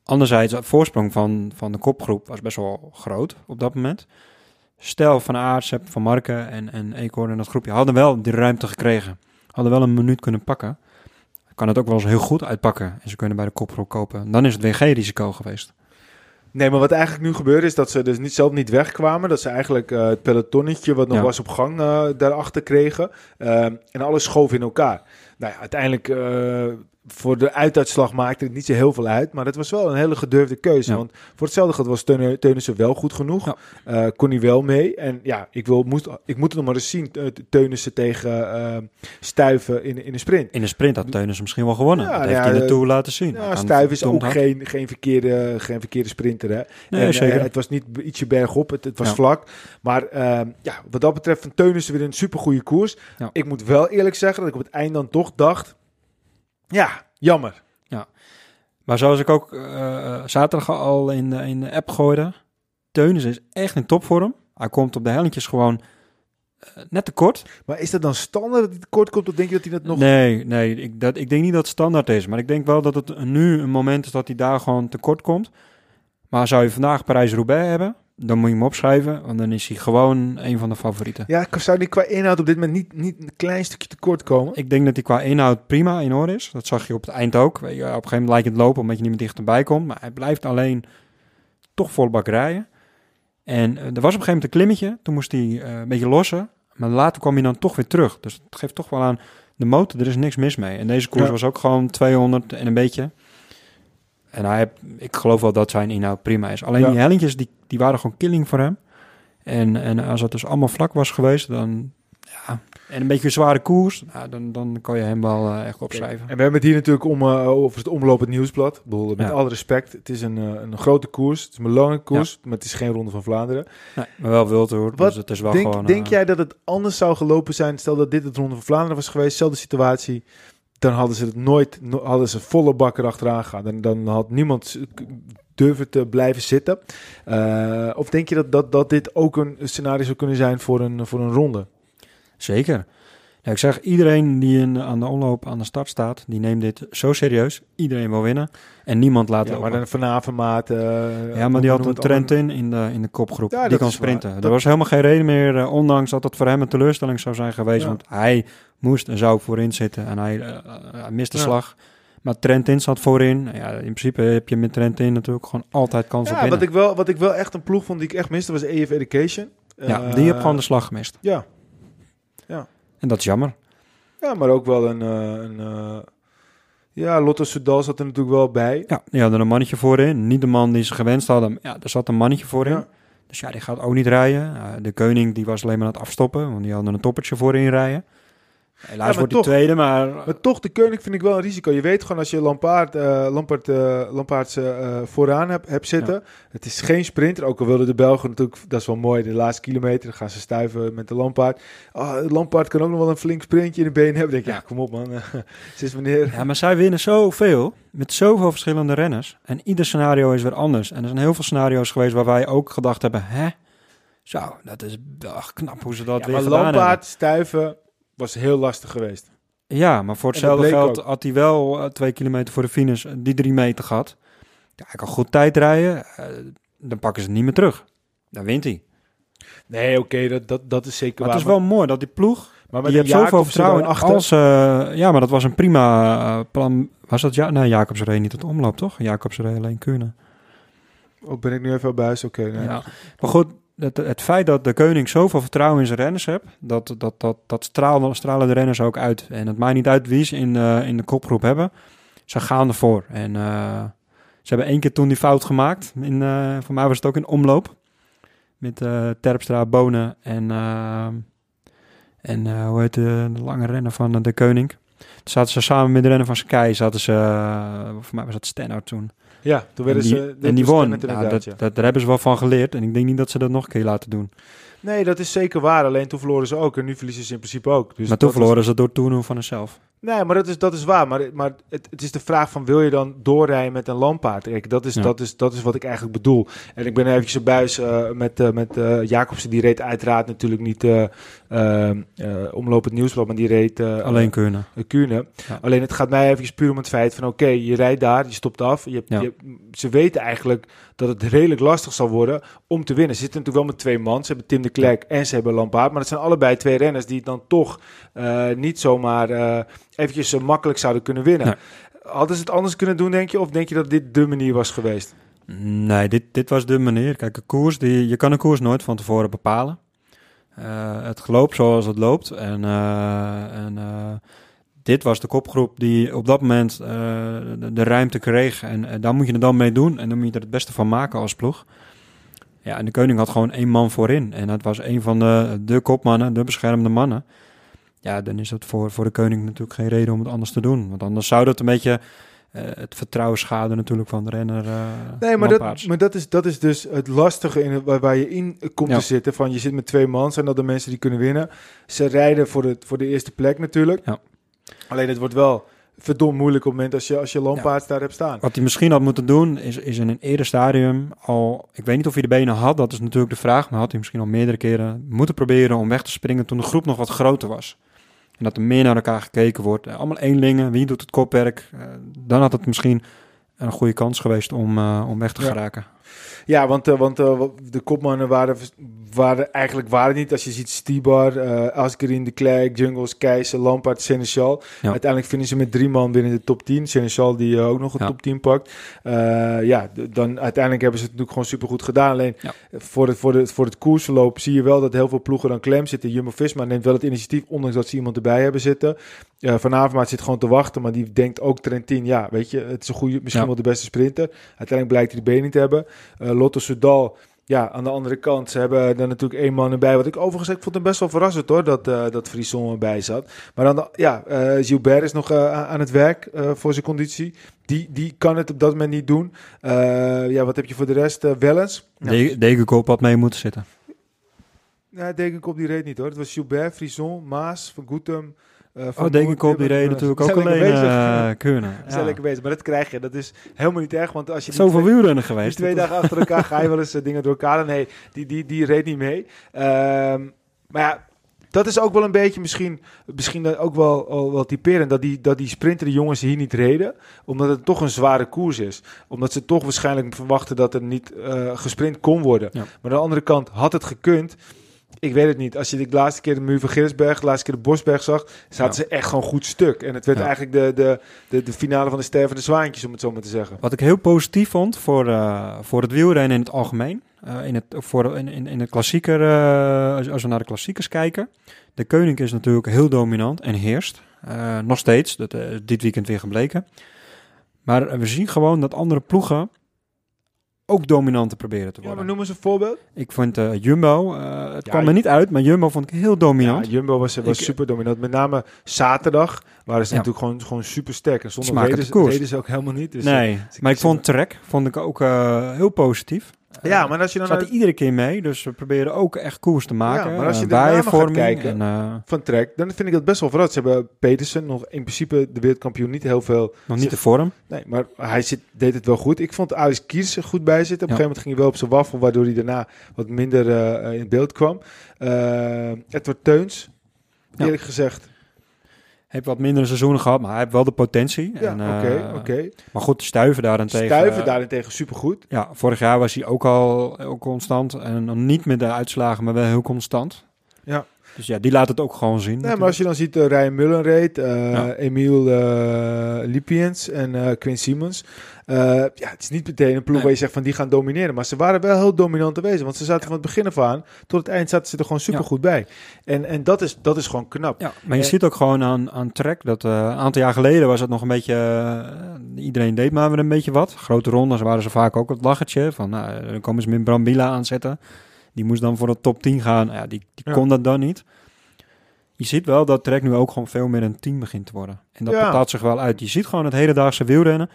Anderzijds, het voorsprong van, van de kopgroep was best wel groot op dat moment. Stel van Aert, Sepp van Marken en, en Eekhoorn en dat groepje hadden wel die ruimte gekregen. Hadden wel een minuut kunnen pakken. Kan het ook wel eens heel goed uitpakken en ze kunnen bij de kopgroep kopen. Dan is het weer geen risico geweest. Nee, maar wat eigenlijk nu gebeurt is dat ze dus niet, zelf niet wegkwamen. Dat ze eigenlijk eh, het pelotonnetje wat nog Ja. was op gang eh, daarachter kregen. Ehm, en alles schoof in elkaar. Nou ja, uiteindelijk eh, voor de uituitslag maakte het niet zo heel veel uit. Maar het was wel een hele gedurfde keuze. Ja. Want voor hetzelfde geld was Teunissen wel goed genoeg. Ja. Eh, kon hij wel mee. En ja, ik, wil, moest, ik moet het nog maar eens zien. eh, Teunissen tegen eh, Stuiven in, in een sprint. In de sprint had Teunissen misschien wel gewonnen. Ja, dat nou heeft ja, hij de Tour laten zien. Ja, Stuiven is ook geen, geen, verkeerde, geen verkeerde sprinter. Hè? Nee, en, zeker. het was niet ietsje bergop, het, het was vlak. Maar ehm, ja, wat dat betreft van Teunissen weer een supergoeie koers. Ik moet wel eerlijk zeggen dat ik op het eind dan toch dacht... Ja, jammer. Maar zoals ik ook eh, eh, zaterdag al in de, in de app gooide, Teunissen is echt in topvorm. Hij komt op de helletjes gewoon eh, net te kort. Maar is dat dan standaard dat hij tekort komt? Of denk je dat hij dat nog... Nee, nee ik, dat, ik denk niet dat het standaard is. Maar ik denk wel dat het nu een moment is dat hij daar gewoon tekort komt. Maar zou je vandaag Parijs-Roubaix hebben, dan moet je hem opschrijven. Want dan is hij gewoon een van de favorieten. Ja, zou die qua inhoud op dit moment niet, niet een klein stukje tekort komen? Ik denk dat hij qua inhoud prima in orde is. Dat zag je op het eind ook. Weet je, op een gegeven moment lijkt het lopen omdat je niet meer dichterbij komt. Maar hij blijft alleen toch volle bak rijden. En eh, er was op een gegeven moment een klimmetje. Toen moest hij eh, een beetje lossen. Maar later kwam hij dan toch weer terug. Dus het geeft toch wel aan de motor. Er is niks mis mee. En deze koers Ja. was ook gewoon 200 en een beetje. En hij ik geloof wel dat zijn inhoud prima is. Alleen Ja. die hellingjes, die, die waren gewoon killing voor hem. En, en als het dus allemaal vlak was geweest, dan... Ja, en een beetje een zware koers, nou, dan, dan kan je hem wel eh, echt opschrijven. En we hebben het hier natuurlijk om, eh, over het omlopend nieuwsblad. Bedoel, met Ja. alle respect, het is een, eh, een grote koers. Het is een belangrijke koers, maar het is geen ronde van Vlaanderen. Nee, maar wel wild hoor. Wat Dus het is wel denk gewoon... denk jij dat het anders zou gelopen zijn? Stel dat dit het Ronde van Vlaanderen was geweest, dezelfde situatie. Dan hadden ze het nooit, no- hadden ze volle bak erachteraan gegaan. Dan, dan had niemand durven te blijven zitten. Eh, of denk je dat, dat, dat dit ook een scenario zou kunnen zijn voor een, voor een ronde? Zeker. Ja, ik zeg, iedereen die in, aan de omloop aan de start staat, die neemt dit zo serieus. Iedereen wil winnen. En niemand laat Ja, lopen. maar dan vanavond maat. ja, maar die had een trend in, in de, in de kopgroep. Ja, die kan waar. sprinten. Er was helemaal geen reden meer, eh, ondanks dat het voor hem een teleurstelling zou zijn geweest. Ja. Want hij moest en zou voorin zitten en hij, eh, hij miste Ja. slag. Maar Trentin zat voorin. Ja, in principe heb je met Trentin natuurlijk gewoon altijd kans op Ja, winnen. wat ik, wel, wat ik wel echt een ploeg vond die ik echt miste, was EF Education. ja, Eh, die heeft gewoon de slag gemist. Ja, En dat is jammer. ja, maar ook wel een... eh, een eh, ja, Lotto Soudal zat er natuurlijk wel bij. Ja, die hadden een mannetje voorin. Niet de man die ze gewenst hadden. Ja, er zat een mannetje voorin. Ja. Dus ja, die gaat ook niet rijden. Uh, de koning die was alleen maar aan het afstoppen, want die hadden een toppertje voorin rijden. Helaas maar wordt hij toch. tweede, maar... Maar toch, de Koning vind ik wel een risico. Je weet gewoon als je Lampaard, eh Lampaard, eh, Lampaard eh, vooraan hebt, hebt zitten. Het is geen sprinter. Ook al wilden de Belgen natuurlijk, dat is wel mooi, de laatste kilometer. Dan gaan ze stuiven met de Lampaard. Oh, Lampaard kan ook nog wel een flink sprintje in de benen hebben. Dan denk ik, ja, kom op man. Sinds wanneer... Ja, maar zij winnen zoveel, met zoveel verschillende renners. En ieder scenario is weer anders. En er zijn heel veel scenario's geweest waar wij ook gedacht hebben, hè? Zo, dat is wel knap hoe ze dat Ja, weer maar gedaan hebben. Lampaard stuiven was heel lastig geweest. Ja, maar voor hetzelfde geld ook. had hij wel eh, twee kilometer voor de finish eh, die drie meter gehad. Ja, hij kan goed tijd rijden. eh, dan pakken ze het niet meer terug. Dan wint hij. Nee, oké, dat, dat, dat is zeker Maar het is waar. wel mooi dat die ploeg... maar met je hebt zoveel vertrouwen in daarachter- als... eh, ja, maar dat was een prima plan. Was dat ja? Nee, Jacobs reed niet het omloop, toch? Jacobs reed alleen kunnen. Oh, ben ik nu even bij huis? Oké, nee. Ja. Maar goed, het, het feit dat de koning zoveel vertrouwen in zijn renners heeft, dat, dat, dat, dat stralen, stralen de renners ook uit. En het maakt niet uit wie ze in, in de kopgroep hebben. Ze gaan ervoor. En eh, ze hebben één keer toen die fout gemaakt. In, eh, voor mij was het ook in omloop. Met eh, Terpstra, Bonen en, en hoe heet de, lange renner van de koning. Toen zaten ze samen met de renner van Sky, zaten ze, voor mij was dat Stenhout toen. Ja, toen En werden die, ze... en die won. Ja, Ja, dat, dat, daar hebben ze wel van geleerd. En ik denk niet dat ze dat nog een keer laten doen. Nee, dat is zeker waar. Alleen toen verloren ze ook. En nu verliezen ze in principe ook. Dus maar toen verloren ze door toedoen van zichzelf. Nee, maar dat is, dat is waar. Maar, maar het, het is de vraag van, wil je dan doorrijden met een lampaard? Kijk, dat is, Ja. dat, is, dat is wat ik eigenlijk bedoel. En ik ben eventjes buis eh, met, eh, met eh, Jacobsen. Die reed uiteraard natuurlijk niet omloop het nieuwsblad, maar die reed Alleen kunnen. Kuurne. Ja. Alleen het gaat mij eventjes puur om het feit van, oké, je rijdt daar, je stopt af. Je, hebt- Ja. je, ze weten eigenlijk dat het redelijk lastig zal worden om te winnen. Ze zitten natuurlijk wel met twee man. Ze hebben Tim de Klerk en ze hebben Lampaard. Maar het zijn allebei twee renners die dan toch niet zomaar eventjes zo makkelijk zouden kunnen winnen. Nee. Hadden ze het anders kunnen doen, denk je? Of denk je dat dit de manier was geweest? Nee, dit, dit was de manier. Kijk, een koers, die, je kan een koers nooit van tevoren bepalen. Eh, het loopt zoals het loopt. En, eh, en eh, dit was de kopgroep die op dat moment de, de ruimte kreeg. En eh, daar moet je het dan mee doen. En dan moet je er het beste van maken als ploeg. Ja, en de koning had gewoon één man voorin. En dat was een van de, de kopmannen, de beschermde mannen. Ja, dan is dat voor, voor de koning natuurlijk geen reden om het anders te doen. Want anders zou dat een beetje eh, het vertrouwen schaden natuurlijk van de renner. eh, Nee, maar, dat, maar dat, is, dat is dus het lastige in het, waar, waar je in komt Ja. te zitten. Van je zit met twee man, zijn dat de mensen die kunnen winnen. Ze rijden voor de, voor de eerste plek natuurlijk. Ja. Alleen het wordt wel verdomd moeilijk op het moment als je, als je Lampaard daar hebt staan. Wat hij misschien had moeten doen, is, is in een eerder stadium al... Ik weet niet of hij de benen had, dat is natuurlijk de vraag. Maar had hij misschien al meerdere keren moeten proberen om weg te springen toen de groep nog wat groter was. En dat er meer naar elkaar gekeken wordt. Eh, Allemaal eenlingen, wie doet het kopwerk? Eh, dan had het misschien een goede kans geweest om, eh, om weg te Ja. geraken. Ja, want, eh, want eh, de kopmannen waren, waren eigenlijk waren niet. Als je ziet Stibar, eh Asgreen, De Klerk, Jungles, Keizer, Lampaard, Seneschal. Ja. Uiteindelijk vinden ze met drie man binnen de top 10. Seneschal die ook nog een Ja. top 10 pakt. Ja, dan uiteindelijk hebben ze het natuurlijk gewoon supergoed gedaan. Alleen Ja. voor, het, voor, het, voor het koersverloop zie je wel dat heel veel ploegen dan klem zitten. Jumbo-Visma neemt wel het initiatief, ondanks dat ze iemand erbij hebben zitten. Van Avermaat zit gewoon te wachten, maar die denkt ook Trentin, ja, weet je, het is een goede, misschien Ja. wel de beste sprinter. Uiteindelijk blijkt hij de been niet te hebben. Eh Lotto Soudal, ja, aan de andere kant, ze hebben er natuurlijk één man erbij. Wat ik overigens, ik vond hem best wel verrassend hoor, dat, eh dat Frison erbij zat. Maar dan, ja, eh Gilbert is nog aan het werk voor zijn conditie. Die, die kan het op dat moment niet doen. Ja, wat heb je voor de rest? Wellens. Ja, De Degenkop had mee moeten zitten. nou, Degenkop die reed niet hoor. Het was Gilbert, Frison, Maas, Van Goetem. Eh, Van Oh, Degenkop die Noort. reed natuurlijk ook alleen eh kunnen. Ze zijn lekker bezig, maar dat krijg je. Dat is helemaal niet erg, want als je Zoveel twee- wielrennen die geweest. twee dagen achter elkaar ga je wel eens eh, dingen door elkaar. Nee, die, die, die reed niet mee. Ehm, maar ja, dat is ook wel een beetje misschien, misschien ook wel, al wel typerend. Dat die, dat die sprinter, de jongens hier niet reden. Omdat het toch een zware koers is. Omdat ze toch waarschijnlijk verwachten dat er niet eh, gesprint kon worden. Ja. Maar aan de andere kant had het gekund. Ik weet het niet. Als je de laatste keer de muur van Gilsberg, de laatste keer de Bosberg zag, zaten Ja. ze echt gewoon goed stuk. En het werd Ja. eigenlijk de, de, de, de finale van de ster van de zwaantjes, om het zo maar te zeggen. Wat ik heel positief vond voor, eh, voor het wielrennen in het algemeen. eh, in, het, voor, in, in, in het klassieker, eh, als, als we naar de klassiekers kijken. De Koning is natuurlijk heel dominant en heerst. Nog steeds, dat dit weekend weer gebleken. Maar we zien gewoon dat andere ploegen ook dominanter proberen te Ja, worden. maar noem eens een voorbeeld. Ik vond eh, Jumbo, eh, het Ja, kwam er niet uit, maar Jumbo vond ik heel dominant. Ja, Jumbo was, was Ik- super dominant. Met name zaterdag waren ze Ja. natuurlijk gewoon, gewoon super sterk. En zonder reden, reden ze ook helemaal niet. Dus, nee, dus maar ik vond Trek vond ik ook eh, heel positief. Eh, ja, maar als je dan naar- iedere keer mee, dus we proberen ook echt koers te maken. maar als je eh, de namen gaat kijken- En, eh, van Trek, dan vind ik dat best wel verrast. Ze hebben Petersen nog in principe de wereldkampioen niet heel veel. nog niet de vorm. Nee, maar hij zit, deed het wel goed. Ik vond Alex Kiers er goed bij zitten. Op een Ja. gegeven moment ging hij wel op zijn waffel, waardoor hij daarna wat minder eh, in beeld kwam. Eh, Edward Teuns, Ja. eerlijk gezegd. Heeft wat mindere seizoenen gehad, maar hij heeft wel de potentie. Ja, oké, eh, oké. Maar goed, Stuiven daarentegen. Stuiven eh, daarentegen supergoed. Ja, vorig jaar was hij ook al heel constant. En dan niet met de uitslagen, maar wel heel constant. Ja. Dus ja, die laat het ook gewoon zien. Nee, maar als je dan ziet uh, Ryan Mullen reed, eh Ja. Emiel uh, Lipiens en uh, Quinn Simmons. Uh, ja, het is niet meteen een ploeg Nee. waar je zegt van die gaan domineren. Maar ze waren wel heel dominant aanwezig. Want ze zaten van het begin af aan tot het eind zaten ze er gewoon super goed bij. En, en dat, is, dat is gewoon knap. Ja, maar je Eh, ziet ook gewoon aan, aan Trek dat eh, een aantal jaar geleden was het nog een beetje... eh, iedereen deed maar weer een beetje wat. Grote rondes waren ze vaak ook het lachertje. Van, nou, dan komen ze met Brambila aanzetten. Die moest dan voor de top 10 gaan. Ja, die die Ja. kon dat dan niet. Je ziet wel dat Trek nu ook gewoon veel meer een team begint te worden. En dat Ja. betaalt zich wel uit. Je ziet gewoon het hedendaagse wielrennen.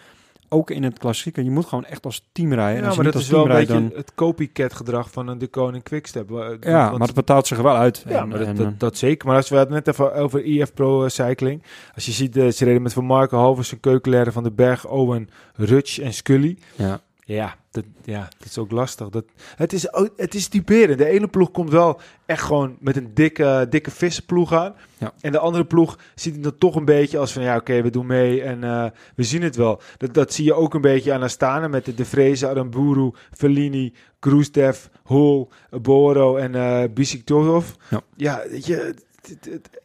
Ook in het klassieke. Je moet gewoon echt als team rijden. En Ja, als maar dat is wel een team beetje rijdt, het copycat gedrag van een De Koning Quickstep. Ja, want- maar het betaalt zich wel uit. Ja, En- maar dat, en, dat, eh, dat zeker. Maar als we het net even over EF Pro eh, Cycling. Als je ziet, eh, ze reden met Van Marken, Halversen, Keukenleren van de Berg, Owen, Rutsch en Scully. ja. Ja, dat, ja, dat is ook lastig. Dat, het, is, het is typerend. De ene ploeg komt wel echt gewoon met een dikke, dikke vissenploeg aan. Ja. En de andere ploeg ziet het dan toch een beetje als van... ja, oké, we doen mee en eh, we zien het wel. Dat, dat zie je ook een beetje aan Astana met de De Vreese, Aramburu, Fellini, Kroesdev, Hol, Boro en eh Bisiktorov. Ja. ja, weet je...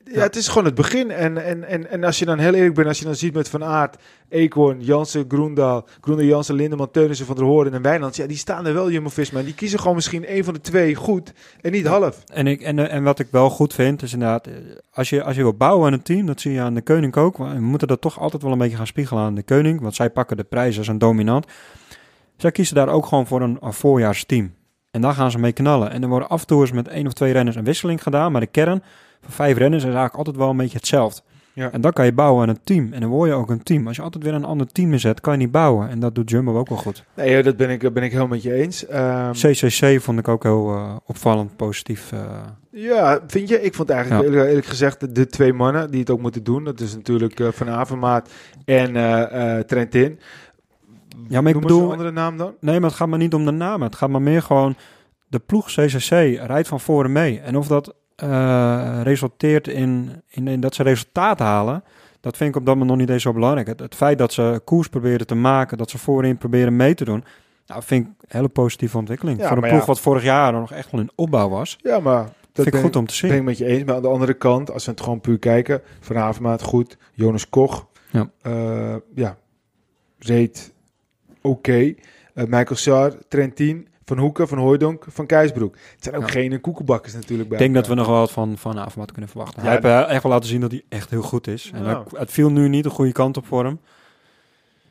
ja, het is gewoon het begin. En, en, en, en als je dan heel eerlijk bent, als je dan ziet met Van Aert, Eekhoorn, Jansen, Groendaal, Groendaal, Jansen, Lindeman, Teunissen, Van der Hoorn en Wijnands. Ja, die staan er wel, Jumbo-Visma. Die kiezen gewoon misschien één van de twee goed en niet half. En, ik, en, en wat ik wel goed vind, is inderdaad, eh, als je, als je wil bouwen aan een team, dat zie je aan de Koning ook. We moeten dat toch altijd wel een beetje gaan spiegelen aan de Koning, want zij pakken de prijzen als een dominant. Zij kiezen daar ook gewoon voor een, een voorjaarsteam. En daar gaan ze mee knallen. En er worden af en toe eens met één of twee renners een wisseling gedaan, maar de kern vijf renners is eigenlijk altijd wel een beetje hetzelfde. Ja. En dan kan je bouwen aan een team. En dan word je ook een team. Als je altijd weer een ander team inzet, kan je niet bouwen. En dat doet Jumbo ook wel goed. Nee, dat ben ik, dat ben ik helemaal met je eens. Ehm, CCC vond ik ook heel eh, opvallend positief. eh, ja, vind je? Ik vond eigenlijk Ja. eerlijk, eerlijk gezegd de, twee mannen die het ook moeten doen. Dat is natuurlijk eh, Van Avermaat en Trentin. Ja, maar ik Noem bedoel- een andere naam dan? Nee, maar het gaat maar niet om de naam. Het gaat maar meer gewoon... De ploeg CCC rijdt van voren mee. En of dat eh, resulteert in, in, in dat ze resultaat halen... Dat vind ik op dat moment nog niet eens zo belangrijk. Het, het feit dat ze koers proberen te maken... dat ze voorin proberen mee te doen... Nou, vind ik een hele positieve ontwikkeling. Ja, Voor een ploeg ja. wat vorig jaar nog echt wel in opbouw was... Ja, maar dat vind ik ben, goed om te zien. ben ik met je eens. Maar aan de andere kant, als we het gewoon puur kijken... Van Avermaat goed, Jonas Koch. Ja. Eh, ja, reed oké. Eh, Michael Sar, Trentin, Van Hoeken, Van Hooijdonk, Van Keisbroek. Het zijn ook Ja. geen koekenbakkers natuurlijk bij Ik denk dat we nog wel wat van, van Avermaat kunnen verwachten. Ja, hij heeft echt wel laten zien dat hij echt heel goed is. En het viel nu niet de goede kant op voor hem.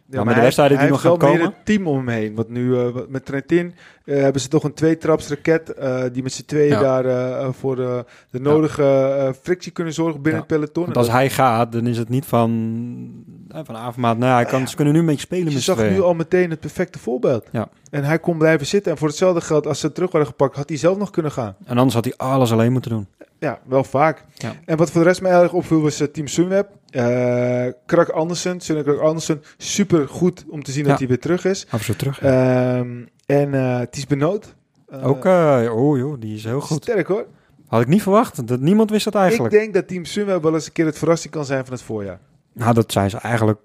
Ja, maar de hij- wedstrijden die hij nog heeft gaan wel meer komen? een team om hem heen. Want nu eh, met Trentin eh, hebben ze toch een tweetrapsraket... eh die met z'n tweeën Ja. daar voor de nodige frictie kunnen zorgen binnen het peloton. Want als dat- hij gaat, dan is het niet van, van Avermaat. Nou, hij kan, ze kunnen nu een beetje spelen je met z'n zag nu al meteen het perfecte voorbeeld. Ja. En hij kon blijven zitten. En voor hetzelfde geld, als ze terug waren gepakt... had hij zelf nog kunnen gaan. En anders had hij alles alleen moeten doen. Ja, wel vaak. Ja. En wat voor de rest mij erg opviel was eh, Team Sunweb. Eh Krak Andersen, Sunne Krak Andersen. Super goed om te zien Ja. dat hij weer terug is. Zo terug. Ehm, en eh Ties Benoot. Ook, oh joh, die is heel goed. Sterk hoor. Had ik niet verwacht. Dat, niemand wist dat eigenlijk. Ik denk dat Team Sunweb wel eens een keer het verrassing kan zijn van het voorjaar. Nou, dat zijn ze eigenlijk...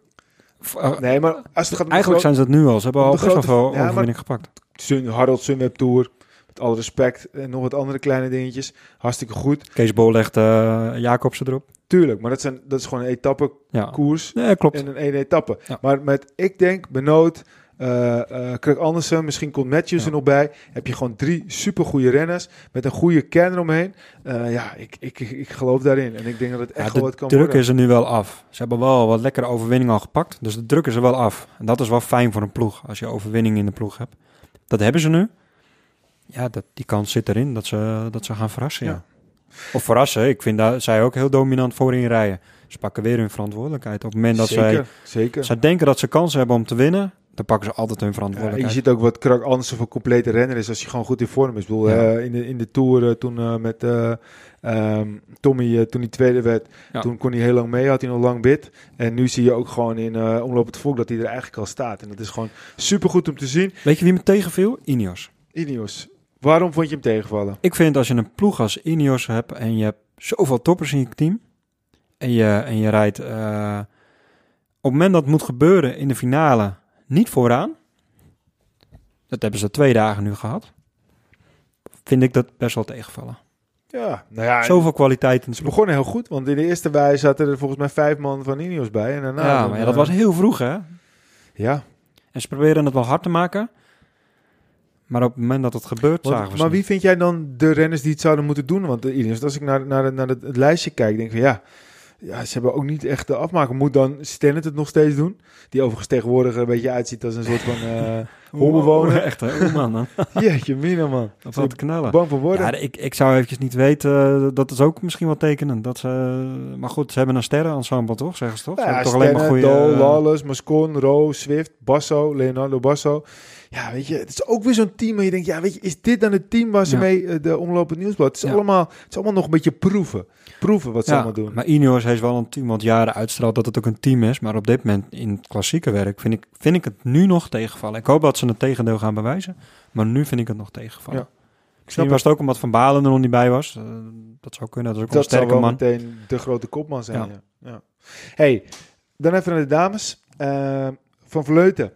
Nee, maar als het gaat om eigenlijk zijn ze het nu al. Ze hebben al best wel grote- veel ja, overwinning gepakt. Sun, Harold Sunweb Tour. Met alle respect. En nog wat andere kleine dingetjes. Hartstikke goed. Kees Bol legt eh Jacobsen erop. Tuurlijk, maar dat, zijn, dat is gewoon een etappe Ja, koers. nee, klopt. in een ene etappe. Ja. Maar met, ik denk, Benoot, eh eh Kruk Andersen, misschien komt Matthews Ja. er nog bij. Heb je gewoon drie supergoeie renners met een goede kern eromheen. Eh, ja, ik, ik, ik, ik geloof daarin. En ik denk dat het echt wel de wat kan druk worden. is er nu wel af. Ze hebben wel wat lekkere overwinningen al gepakt. Dus de druk is er wel af. En dat is wel fijn voor een ploeg. Als je overwinning in de ploeg hebt. Dat hebben ze nu. Ja, dat, die kans zit erin dat ze, dat ze gaan verrassen, ja. Of verrassen, ik vind dat zij ook heel dominant voorin rijden. Ze pakken weer hun verantwoordelijkheid. Op het moment dat zij, zeker, zeker. zij denken dat ze kansen hebben om te winnen, dan pakken ze altijd hun Ja, je verantwoordelijkheid. ziet ook wat Krak Andersen voor complete renner is als je gewoon goed in vorm is. Ik bedoel, Ja. eh, in, de, in de Tour eh, toen eh, met eh, ehm, Tommy, toen hij tweede werd, Ja. toen kon hij heel lang mee, had hij nog lang bid. En nu zie je ook gewoon in Omloop het Volk dat hij er eigenlijk al staat. En dat is gewoon super goed om te zien. Weet je wie me tegenviel? Ineos. Ineos, waarom vond je hem tegenvallen? Ik vind als je een ploeg als Ineos hebt en je hebt zoveel toppers in je team en je, en je rijdt eh, op het moment dat het moet gebeuren in de finale niet vooraan, dat hebben ze twee dagen nu gehad, vind ik dat best wel tegenvallen. Ja, nou ja, Zoveel kwaliteit in ploeg. begonnen heel goed. Want in de eerste wij zaten er volgens mij vijf man van Ineos bij. En daarna ja, maar ja, dat eh, was heel vroeg hè. Ja, En ze proberen het wel hard te maken, maar op het moment dat het gebeurt, Want- zagen we maar wie niet. vind jij dan de renners die het zouden moeten doen? Want de Ineos, als ik naar, naar, naar het, het lijstje kijk, denk ik van ja, ja, ze hebben ook niet echt de afmaken. Moet dan Stennet het nog steeds doen? Die overigens tegenwoordig een beetje uitziet als een soort van eh. Oeh, Echt hè, man. Jeetje, mina man. Dat te knallen. Bang voor worden? Ja, ik, ik zou eventjes niet weten, eh, dat is ook misschien wel tekenen. Dat ze, maar goed, ze hebben een sterrenensemble toch, zeggen ze toch? Ze Ja, toch alleen maar Stennet, goede... Dol, eh, Lawless, Moscon, Rowe, Swift, Basso, Leonardo Basso. Ja, weet je, het is ook weer zo'n team waar je denkt, ja, weet je, is dit dan het team waar ze Ja. mee eh, de omloop het nieuwsblad? Het is, Ja. allemaal, het is allemaal nog een beetje proeven. Proeven wat ze ja, allemaal doen. maar Ineos heeft wel een team wat jaren uitstraalt dat het ook een team is. Maar op dit moment in het klassieke werk vind ik, vind ik het nu nog tegenvallen. Ik hoop dat ze het tegendeel gaan bewijzen. Maar nu vind ik het nog tegenvallen. Ja. Misschien was het ook omdat Van Balen er nog niet bij was. Eh, dat zou kunnen, dat is ook een Dat zou meteen de grote kopman zijn. Ja. Ja. Ja. Hey, dan even naar de dames. Eh, van Vleuten.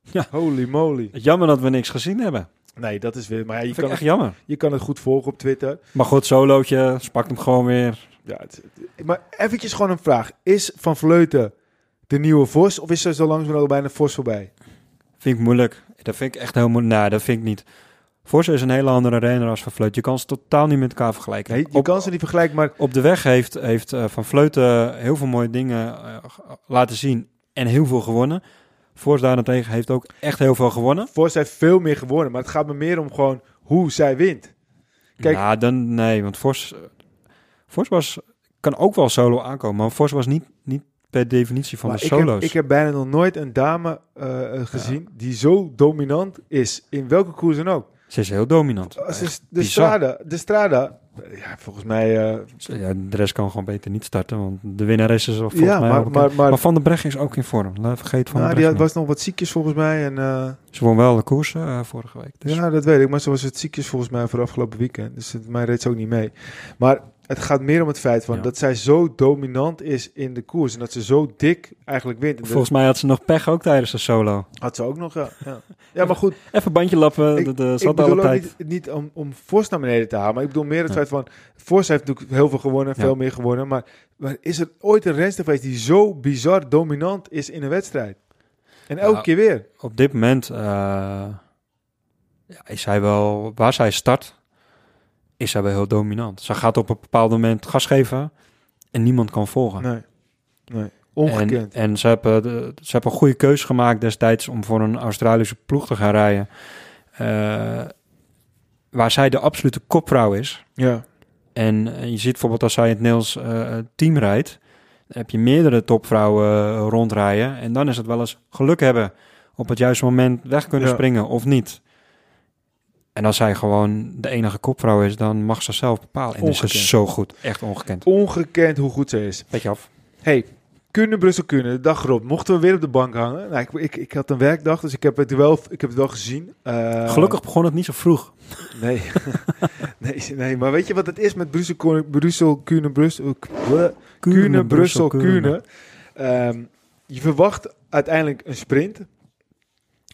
Ja. Holy moly. Jammer dat we niks gezien hebben. Nee, dat is weer... Maar ja, je, kan ik het, echt jammer. je kan het goed volgen op Twitter. Maar goed, solootje, spakt hem gewoon weer. Ja, het- maar eventjes gewoon een vraag. Is Van Vleuten de nieuwe Vos? Of is ze zo langzamerhand al bijna Vos voorbij? Vind ik moeilijk. Dat vind ik echt heel moeilijk. Nee, dat vind ik niet. Vos is een hele andere renner als Van Vleuten. Je kan ze totaal niet met elkaar vergelijken. Nee, je op, kan ze niet vergelijken, maar... op de weg heeft, heeft eh, Van Vleuten heel veel mooie dingen eh, laten zien en heel veel gewonnen. Vos daarentegen heeft ook echt heel veel gewonnen. Vos heeft veel meer gewonnen. Maar het gaat me meer om gewoon hoe zij wint. Kijk- ja, dan nee, want eh, Vos was, kan ook wel solo aankomen, maar Vos was niet, niet per definitie van Maar de ik, heb, solo's. ik heb bijna nog nooit een dame eh, eh, gezien die zo dominant is. In welke koers dan ook. Ze is heel dominant. Echt is de. Strada, de Strada, ja, volgens mij, eh, Ja, de rest kan gewoon beter niet starten, want de winnaar is volgens ja, mij maar, maar, maar, Maar Van der Breggen is ook in vorm. Laat vergeet Van nou, der die had, was nog wat ziekjes volgens mij. En, eh, Ze won wel de koers eh, vorige week. Dus. Ja, dat weet ik, maar ze was het ziekjes volgens mij voor afgelopen weekend. Dus het, mij reed ze ook niet mee. Maar het gaat meer om het feit van Ja. dat zij zo dominant is in de koers. En dat ze zo dik eigenlijk wint. Volgens mij had ze nog pech ook tijdens de solo. had ze ook nog, ja. Ja, ja maar goed, Even bandje lappen, Ik- dat eh, ik tijd. niet, niet om, om Vos naar beneden te halen. Maar ik bedoel meer het feit van... Vos heeft natuurlijk heel veel gewonnen, veel meer gewonnen. Maar, maar is er ooit een renster geweest die zo bizar dominant is in een wedstrijd? En elke keer weer. Op dit moment eh, ja, is zij wel, waar zij start, is zij wel heel dominant. Ze gaat op een bepaald moment gas geven en niemand kan volgen. Nee, nee. Ongekend. En, en ze, hebben de, ze hebben een goede keuze gemaakt destijds om voor een Australische ploeg te gaan rijden. Eh, waar zij de absolute kopvrouw is. ja. En eh, je ziet bijvoorbeeld als zij het Nederlands eh, team rijdt, dan heb je meerdere topvrouwen rondrijden. En dan is het wel eens geluk hebben op het juiste moment weg kunnen Ja. springen of niet. En als zij gewoon de enige kopvrouw is, dan mag ze zelf bepalen. En dat Ongekend. is zo goed. Echt ongekend. Ongekend hoe goed ze is. Beetje af. Hey, kunnen Brussel kunnen, de dag erop, mochten we weer op de bank hangen. Nou, ik, ik, ik had een werkdag, dus ik heb het wel, ik heb het wel gezien. Eh, Gelukkig begon het niet zo vroeg. Nee. nee, nee, maar weet je wat het is met Brussel, Brussel, Kuurne, Brussel, Kuurne, Brussel, Kuurne? Ehm, je verwacht uiteindelijk een sprint.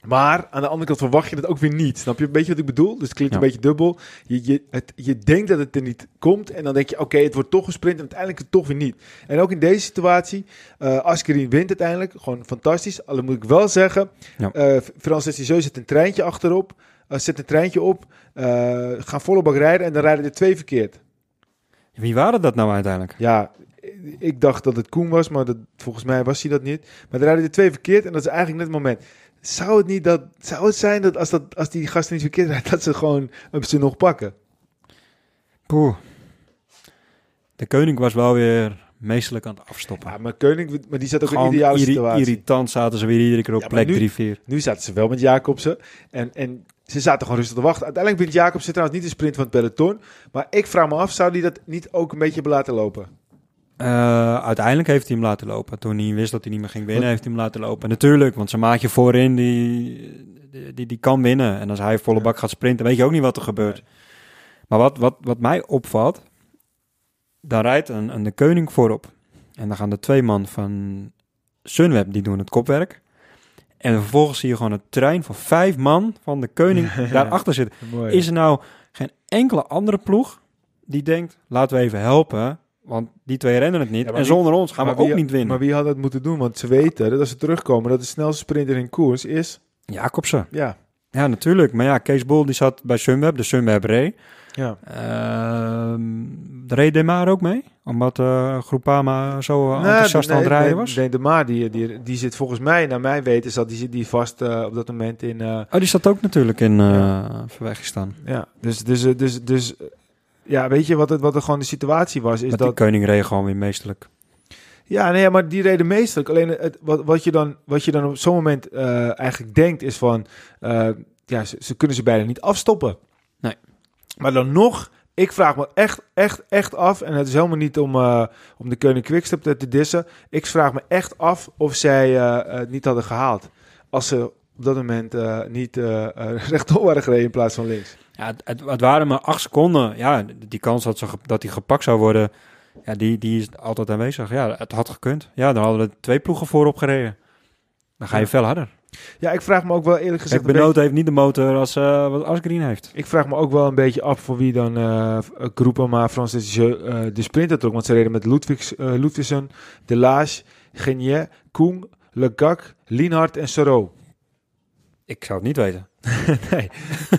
Maar aan de andere kant verwacht je het ook weer niet. Snap je een beetje wat ik bedoel? Dus het klinkt Ja. een beetje dubbel. Je, je, het, je denkt dat het er niet komt. En dan denk je, oké, het wordt toch een sprint. En uiteindelijk het toch weer niet. En ook in deze situatie. eh Askerin wint uiteindelijk. Gewoon fantastisch. Alleen moet ik wel zeggen. Ja. eh Frans zet een treintje achterop. eh, zet een treintje op. gaan volle bak rijden. En dan rijden er twee verkeerd. Wie waren dat nou uiteindelijk? Ja, ik dacht dat het Koen was, maar dat, volgens mij was hij dat niet. Maar er rijden er twee verkeerd en dat is eigenlijk net het moment. Zou het niet dat, zou het zijn dat als, dat, als die gasten niet verkeerd rijden, dat ze gewoon hem ze nog pakken? Poeh. De koning was wel weer meestelijk aan het afstoppen. Ja, maar Koning, maar die zat ook in Gewoon een ideale irri- situatie. irritant zaten ze weer iedere keer op Ja, plek nu- 3-4. Nu zaten ze wel met Jacobsen. En, en ze zaten gewoon rustig te wachten. Uiteindelijk wint Jacobsen trouwens niet de sprint van het peloton. Maar ik vraag me af, zou die dat niet ook een beetje hebben laten lopen? Eh, uiteindelijk heeft hij hem laten lopen. Toen hij wist dat hij niet meer ging winnen, Wat? heeft hij hem laten lopen. Natuurlijk, want zijn maatje voorin, die, die, die, die kan winnen. En als hij volle bak gaat sprinten, weet je ook niet wat er gebeurt. Maar wat, wat, wat mij opvalt, dan rijdt een, een de koning voorop. En dan gaan de twee man van Sunweb, die doen het kopwerk. En vervolgens zie je gewoon een trein van vijf man van de koning daarachter zitten. Mooi. Is er nou geen enkele andere ploeg die denkt, laten we even helpen, want die twee rennen het niet. Ja, en wie- zonder ons gaan we ook wie- niet winnen. Maar wie had dat moeten doen? Want ze weten dat als ze terugkomen, dat de snelste sprinter in koers is. Jacobsen. Ja, Ja, natuurlijk. Maar ja, Kees Bol die zat bij Sunweb, de Sunweb reed. ja. Reed De Maar ook mee? Omdat eh Groupama zo Nee, enthousiast aan het rijden was? Nee, de Maar, die, die, die zit volgens mij, naar mijn weten, zat die, zit die vast eh, op dat moment in... eh, Oh, die zat ook natuurlijk in uh. Verwegistan. ja, dus, dus, dus, dus ja, weet je wat, het, wat er gewoon de situatie was? Is dat, die koning reed gewoon weer meestelijk. Ja, nee, maar die reden meestelijk. Alleen het, wat, wat, je dan, wat je dan op zo'n moment eh, eigenlijk denkt is van... eh, ja, ze, ze kunnen ze bijna niet afstoppen. Nee. Maar dan nog, ik vraag me echt, echt, echt af... en het is helemaal niet om, eh, om de Koning Quickstep te, te dissen... ik vraag me echt af of zij het niet hadden gehaald. Als ze op dat moment niet rechtop waren gereden in plaats van links. Ja, het, waren maar acht seconden. Ja, die kans dat, ze, dat hij gepakt zou worden, ja, die, die is altijd aanwezig. Ja, het had gekund. Ja, dan hadden we twee ploegen voorop gereden. Dan ga je Ja. veel harder. Ja, ik vraag me ook wel eerlijk gezegd... Benoot heeft niet de motor als, eh wat Asgreen heeft. Ik vraag me ook wel een beetje af voor wie dan eh Groupama, Francis Jeu, eh, de sprinter trok. Want ze reden met Ludwigs, eh Ludwigsen, Delage, Genier, Koen, Le Gac, Lienhard en Soro. Ik zou het niet weten. nee,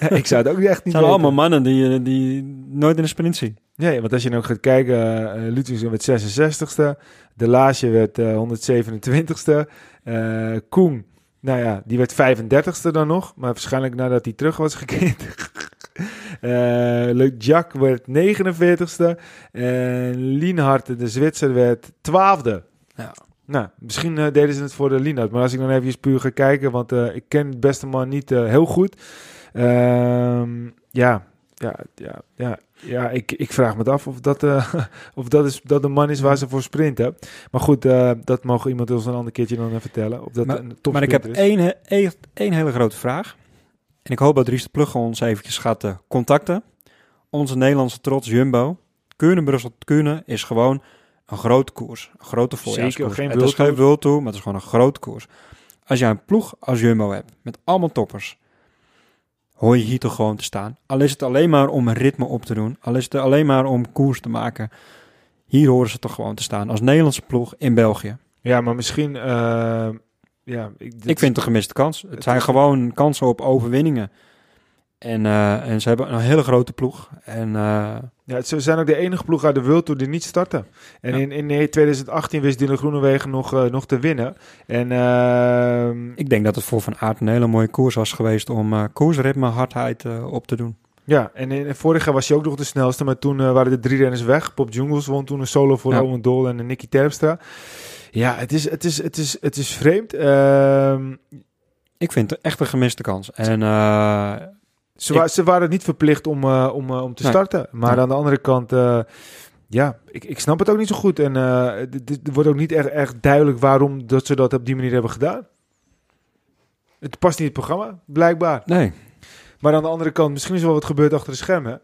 ik zou het ook echt Het niet zijn weten. allemaal mannen die, eh, die nooit in de sprint zien. Nee, want als je nou gaat kijken, Ludwigsen werd 66ste, Delage werd eh 127ste, eh Koen, nou ja, die werd 35ste dan nog, maar waarschijnlijk nadat hij terug was gekeerd. Eh Le Jack werd 49ste en Lienhard, de Zwitser, werd 12e. Ja. Nou, misschien eh, deden ze het voor de Lienhard, maar als ik dan even puur ga kijken, want eh, ik ken het beste man niet eh, heel goed. Ehm, ja, ja, ja, ja, ja ik, ik vraag me af of dat, of dat, is, dat de man is waar ze voor sprinten. Maar goed, dat mogen iemand ons een ander keertje dan vertellen. Of dat Maar- een maar ik heb is. één, één, één hele grote vraag. En ik hoop dat Ries de Plugge ons eventjes gaat contacten. Onze Nederlandse trots Jumbo. Kuurne, Brussel, Kuurne is gewoon een grote koers. Een grote voorjaarskoers. geen het is geen. World Tour, maar het is gewoon een grote koers. Als jij een ploeg als Jumbo hebt, met allemaal toppers, hoor je hier toch gewoon te staan. Al is het alleen maar om een ritme op te doen. Al is het alleen maar om koers te maken. Hier horen ze toch gewoon te staan. Als Nederlandse ploeg in België. Ja, maar misschien... eh, ja, ik, dit- Ik vind het een gemiste kans. Het Het zijn is- gewoon kansen op overwinningen. En, eh, en ze hebben een hele grote ploeg. En eh, Ja, ze zijn ook de enige ploeg uit de World Tour die niet starten. En Ja. in, in eh, 2018 wist Dylan Groenewegen nog, eh, nog te winnen. En ehm, ik denk dat het voor Van Aert een hele mooie koers was geweest om eh koersritme hardheid eh, op te doen. ja, en in, vorig jaar was hij ook nog de snelste. Maar toen waren de drie renners weg. Pop Jungles won toen een solo voor Ja. Owen Dol en Nicky Terpstra. Ja, het is, het is, het is, het is vreemd. Ehm, Ik vind het echt een gemiste kans. En Ze, Ik- wa- ze waren niet verplicht om, eh, om, eh, om te Nee. starten. Maar Nee. aan de andere kant, eh, ja, ik, ik snap het ook niet zo goed. En er wordt ook niet echt, echt duidelijk waarom dat ze dat op die manier hebben gedaan. Het past niet in het programma, blijkbaar. nee, Maar aan de andere kant, misschien is er wel wat gebeurd achter de schermen.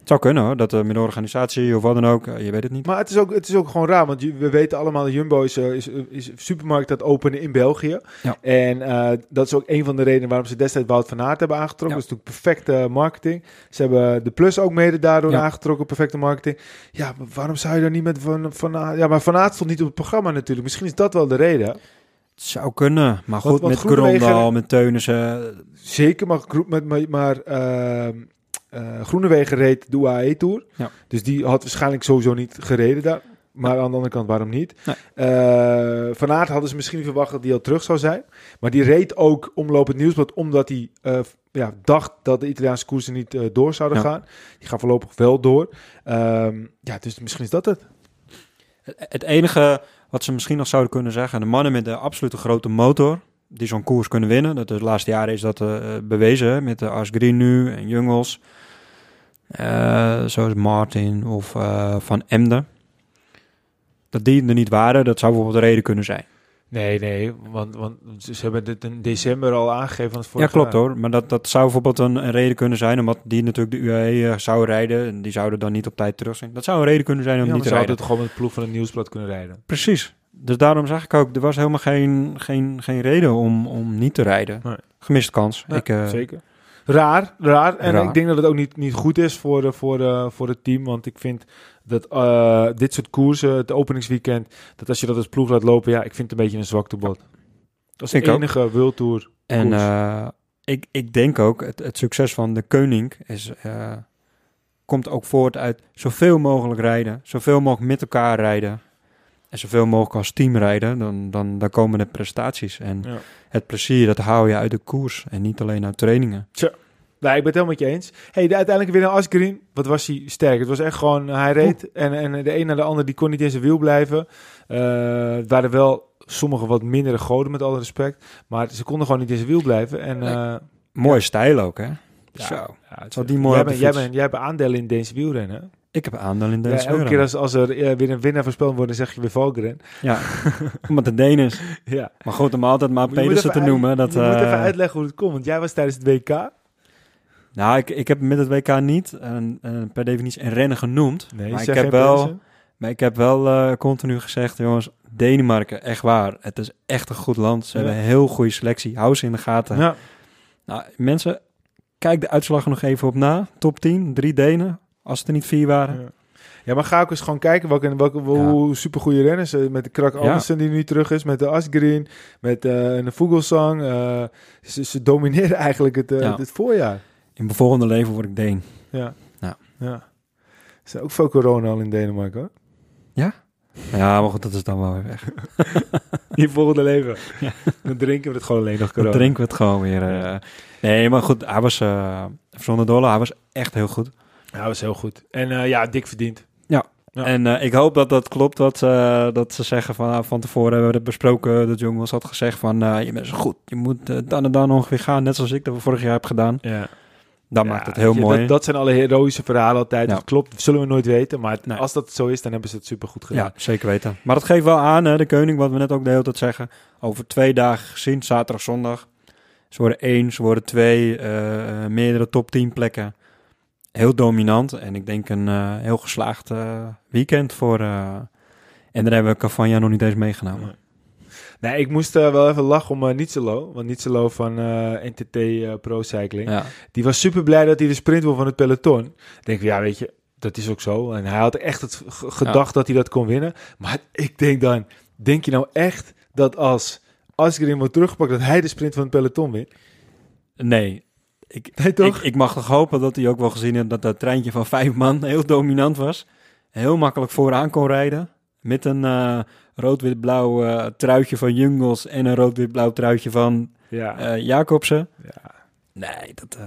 Het zou kunnen hoor. Dat met de organisatie of wat dan ook, eh, je weet het niet. Maar het is ook, het is ook gewoon raar, want we weten allemaal, Jumbo is, eh, is, is een supermarkt het openen in België. Ja. En eh, dat is ook een van de redenen waarom ze destijds Wout van Aert hebben aangetrokken. Ja. Dat is natuurlijk perfecte marketing. Ze hebben de Plus ook mede daardoor Ja. aangetrokken, perfecte marketing. Ja, maar waarom zou je daar niet met Van, van Aert... Ja, maar Van Aert stond niet op het programma natuurlijk. Misschien is dat wel de reden. Het zou kunnen. Maar goed, Want- want met Grondal, met Teunissen. Zeker, maar, maar, maar ehm, eh, Groenewegen reed de UAE Tour. Ja. Dus die had waarschijnlijk sowieso niet gereden daar. Maar aan de andere kant, waarom niet? Nee. Eh, Van Aert hadden ze misschien verwacht dat hij al terug zou zijn. Maar die reed ook omlopend nieuwsblad omdat hij eh, ja, dacht dat de Italiaanse koersen niet door zouden Ja. gaan. Die gaan voorlopig wel door. Ehm, ja, dus misschien is dat het. Het- enige wat ze misschien nog zouden kunnen zeggen, de mannen met de absolute grote motor, die zo'n koers kunnen winnen, dat de laatste jaren is dat bewezen, hè, met de Asgreen nu en Jungels, eh, zoals Martin of eh, Van Emden. Dat die er niet waren, dat zou bijvoorbeeld de reden kunnen zijn. Nee, nee, want, want ze hebben dit in december al aangegeven. Van het Ja, klopt jaar. hoor. Maar dat, dat zou bijvoorbeeld een, een reden kunnen zijn, omdat die natuurlijk de UAE eh, zou rijden en die zouden dan niet op tijd terug zijn. Dat zou een reden kunnen zijn om Ja, niet te rijden. het gewoon met de ploeg van het nieuwsblad kunnen rijden. Precies. Dus daarom zag ik ook, er was helemaal geen, geen, geen reden om, om niet te rijden. Nee. Gemiste kans. Ja, ik, Zeker. Raar, raar. En Raar. ik denk dat het ook niet, niet goed is voor, eh, voor, eh, voor het team. Want ik vind dat eh, dit soort koersen, het openingsweekend, dat als je dat als ploeg laat lopen, ja, ik vind het een beetje een zwaktebod. Dat is Ik de ook. enige World Tour. en ik, ik denk ook, het, het succes van de Koning is, komt ook voort uit zoveel mogelijk rijden. Zoveel mogelijk met elkaar rijden. En zoveel mogelijk als team rijden. Dan, dan, dan komen de prestaties. En Ja. het plezier, dat hou je uit de koers. En niet alleen uit trainingen. Nee, ik ben het helemaal met je eens. Hey, de uiteindelijke winnaar Asgreen, wat was hij sterk? Het was echt gewoon, hij reed en, en de een naar de ander, die kon niet in zijn wiel blijven. Eh, het waren wel sommige wat mindere goden, met alle respect. Maar ze konden gewoon niet in zijn wiel blijven. En, Nee. eh, Mooie stijl ook, hè? ja, Zo. ja, het is- die mooi jij, bent, jij, bent, jij hebt aandelen in Deense wielrennen. Ik heb aandeel in Ja, deze elke keer als, als er eh, weer een winnaar voorspeld wordt, dan zeg je weer Valkeren. Ja, omdat het Deen is. Ja. Maar goed, om altijd maar Pedersen te noemen. Dat, je moet eh, even uitleggen hoe het komt, want jij was tijdens het WK. Nou, ik, ik heb met het WK niet een, een per definitie een rennen genoemd. Nee, maar, ik heb wel, Pedersen. maar ik heb wel eh, continu gezegd, jongens, Denemarken, echt waar. Het is echt een goed land. Ze Ja. hebben een heel goede selectie. Hou ze in de gaten. Ja. Nou, mensen, kijk de uitslag nog even op na. Top 10, drie Denen, als het er niet vier waren. Ja. Ja, maar ga ook eens gewoon kijken welke, welke, hoe supergoeie renners. eh, Met de Krak Ja. Andersen die nu terug is, met de Asgreen, met eh de Vogelsang. eh, ze, ze domineren eigenlijk het, Ja. het voorjaar. In mijn volgende leven word ik Deen. Ja. Ja. ja. Er zijn ook veel corona al in Denemarken hoor. Ja, maar goed, dat is dan wel weer weg. In je volgende leven. Ja. Dan drinken we het gewoon alleen nog Dan corona. drinken we het gewoon weer. Nee, maar goed, hij was, zonder dolle, hij was echt heel goed. Ja, dat was heel goed. En eh, ja, dik verdiend. Ja. En eh, ik hoop dat dat klopt, dat, eh, dat ze zeggen van, ah, van tevoren hebben we het besproken, dat jongens had gezegd van, eh, je bent zo goed, je moet dan en dan ongeveer gaan, net zoals ik dat vorig jaar heb gedaan. Ja. Dat Ja, maakt het heel je, mooi. Dat, dat zijn alle heroïsche verhalen altijd. Ja. Dat klopt, dat zullen we nooit weten. Maar Nee. als dat zo is, dan hebben ze het super goed gedaan. ja, zeker weten. Maar dat geeft wel aan, hè, de koning, wat we net ook de hele tijd zeggen, over twee dagen gezien, zaterdag, zondag. Ze worden één, ze worden twee, meerdere top 10 plekken. Heel dominant en ik denk een eh, heel geslaagd eh, weekend voor... eh, en daar hebben we Cavagna nog niet eens meegenomen. Nee. Nee, ik moest wel even lachen om uh, Nietzelo. Want Nietzelo van eh, NTT Pro Cycling. Ja. Die was super blij dat hij de sprint won van het peloton. Ik denk, ja, weet je, dat is ook zo. En hij had echt het gedacht dat hij dat kon winnen. Maar ik denk dan, denk je nou echt dat als Asgreen wordt teruggepakt, dat hij de sprint van het peloton wint? Nee, ik, Nee, toch? Ik, ik mag toch hopen dat hij ook wel gezien heeft dat dat treintje van vijf man heel dominant was. Heel makkelijk vooraan kon rijden. Met een eh, rood-wit-blauw eh, truitje van Jungels en een rood-wit-blauw truitje van ja. eh, Jacobsen. ja. Nee, dat...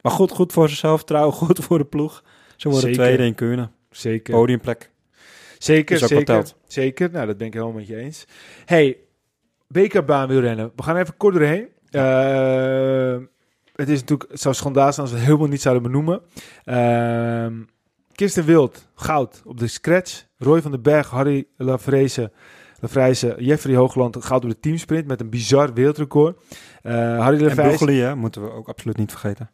Maar goed, goed voor zichzelf, trouw, goed voor de ploeg. Ze worden Zeker. tweede in Kuurne. Zeker. Podiumplek. Zeker, zeker. Zeker, nou dat ben ik helemaal met je eens. Hey, WK-baan wielrennen. We gaan even kort doorheen. Het is natuurlijk, het zou schandaal zijn als we het helemaal niet zouden benoemen. Ehm Kirsten Wild, goud op de scratch. Roy van den Berg, Harry Lafreze, Lafrijze, Jeffrey Hoogland, goud op de teamsprint met een bizar wereldrecord. Eh Harry En Lafrijze, hè, moeten we ook absoluut niet vergeten.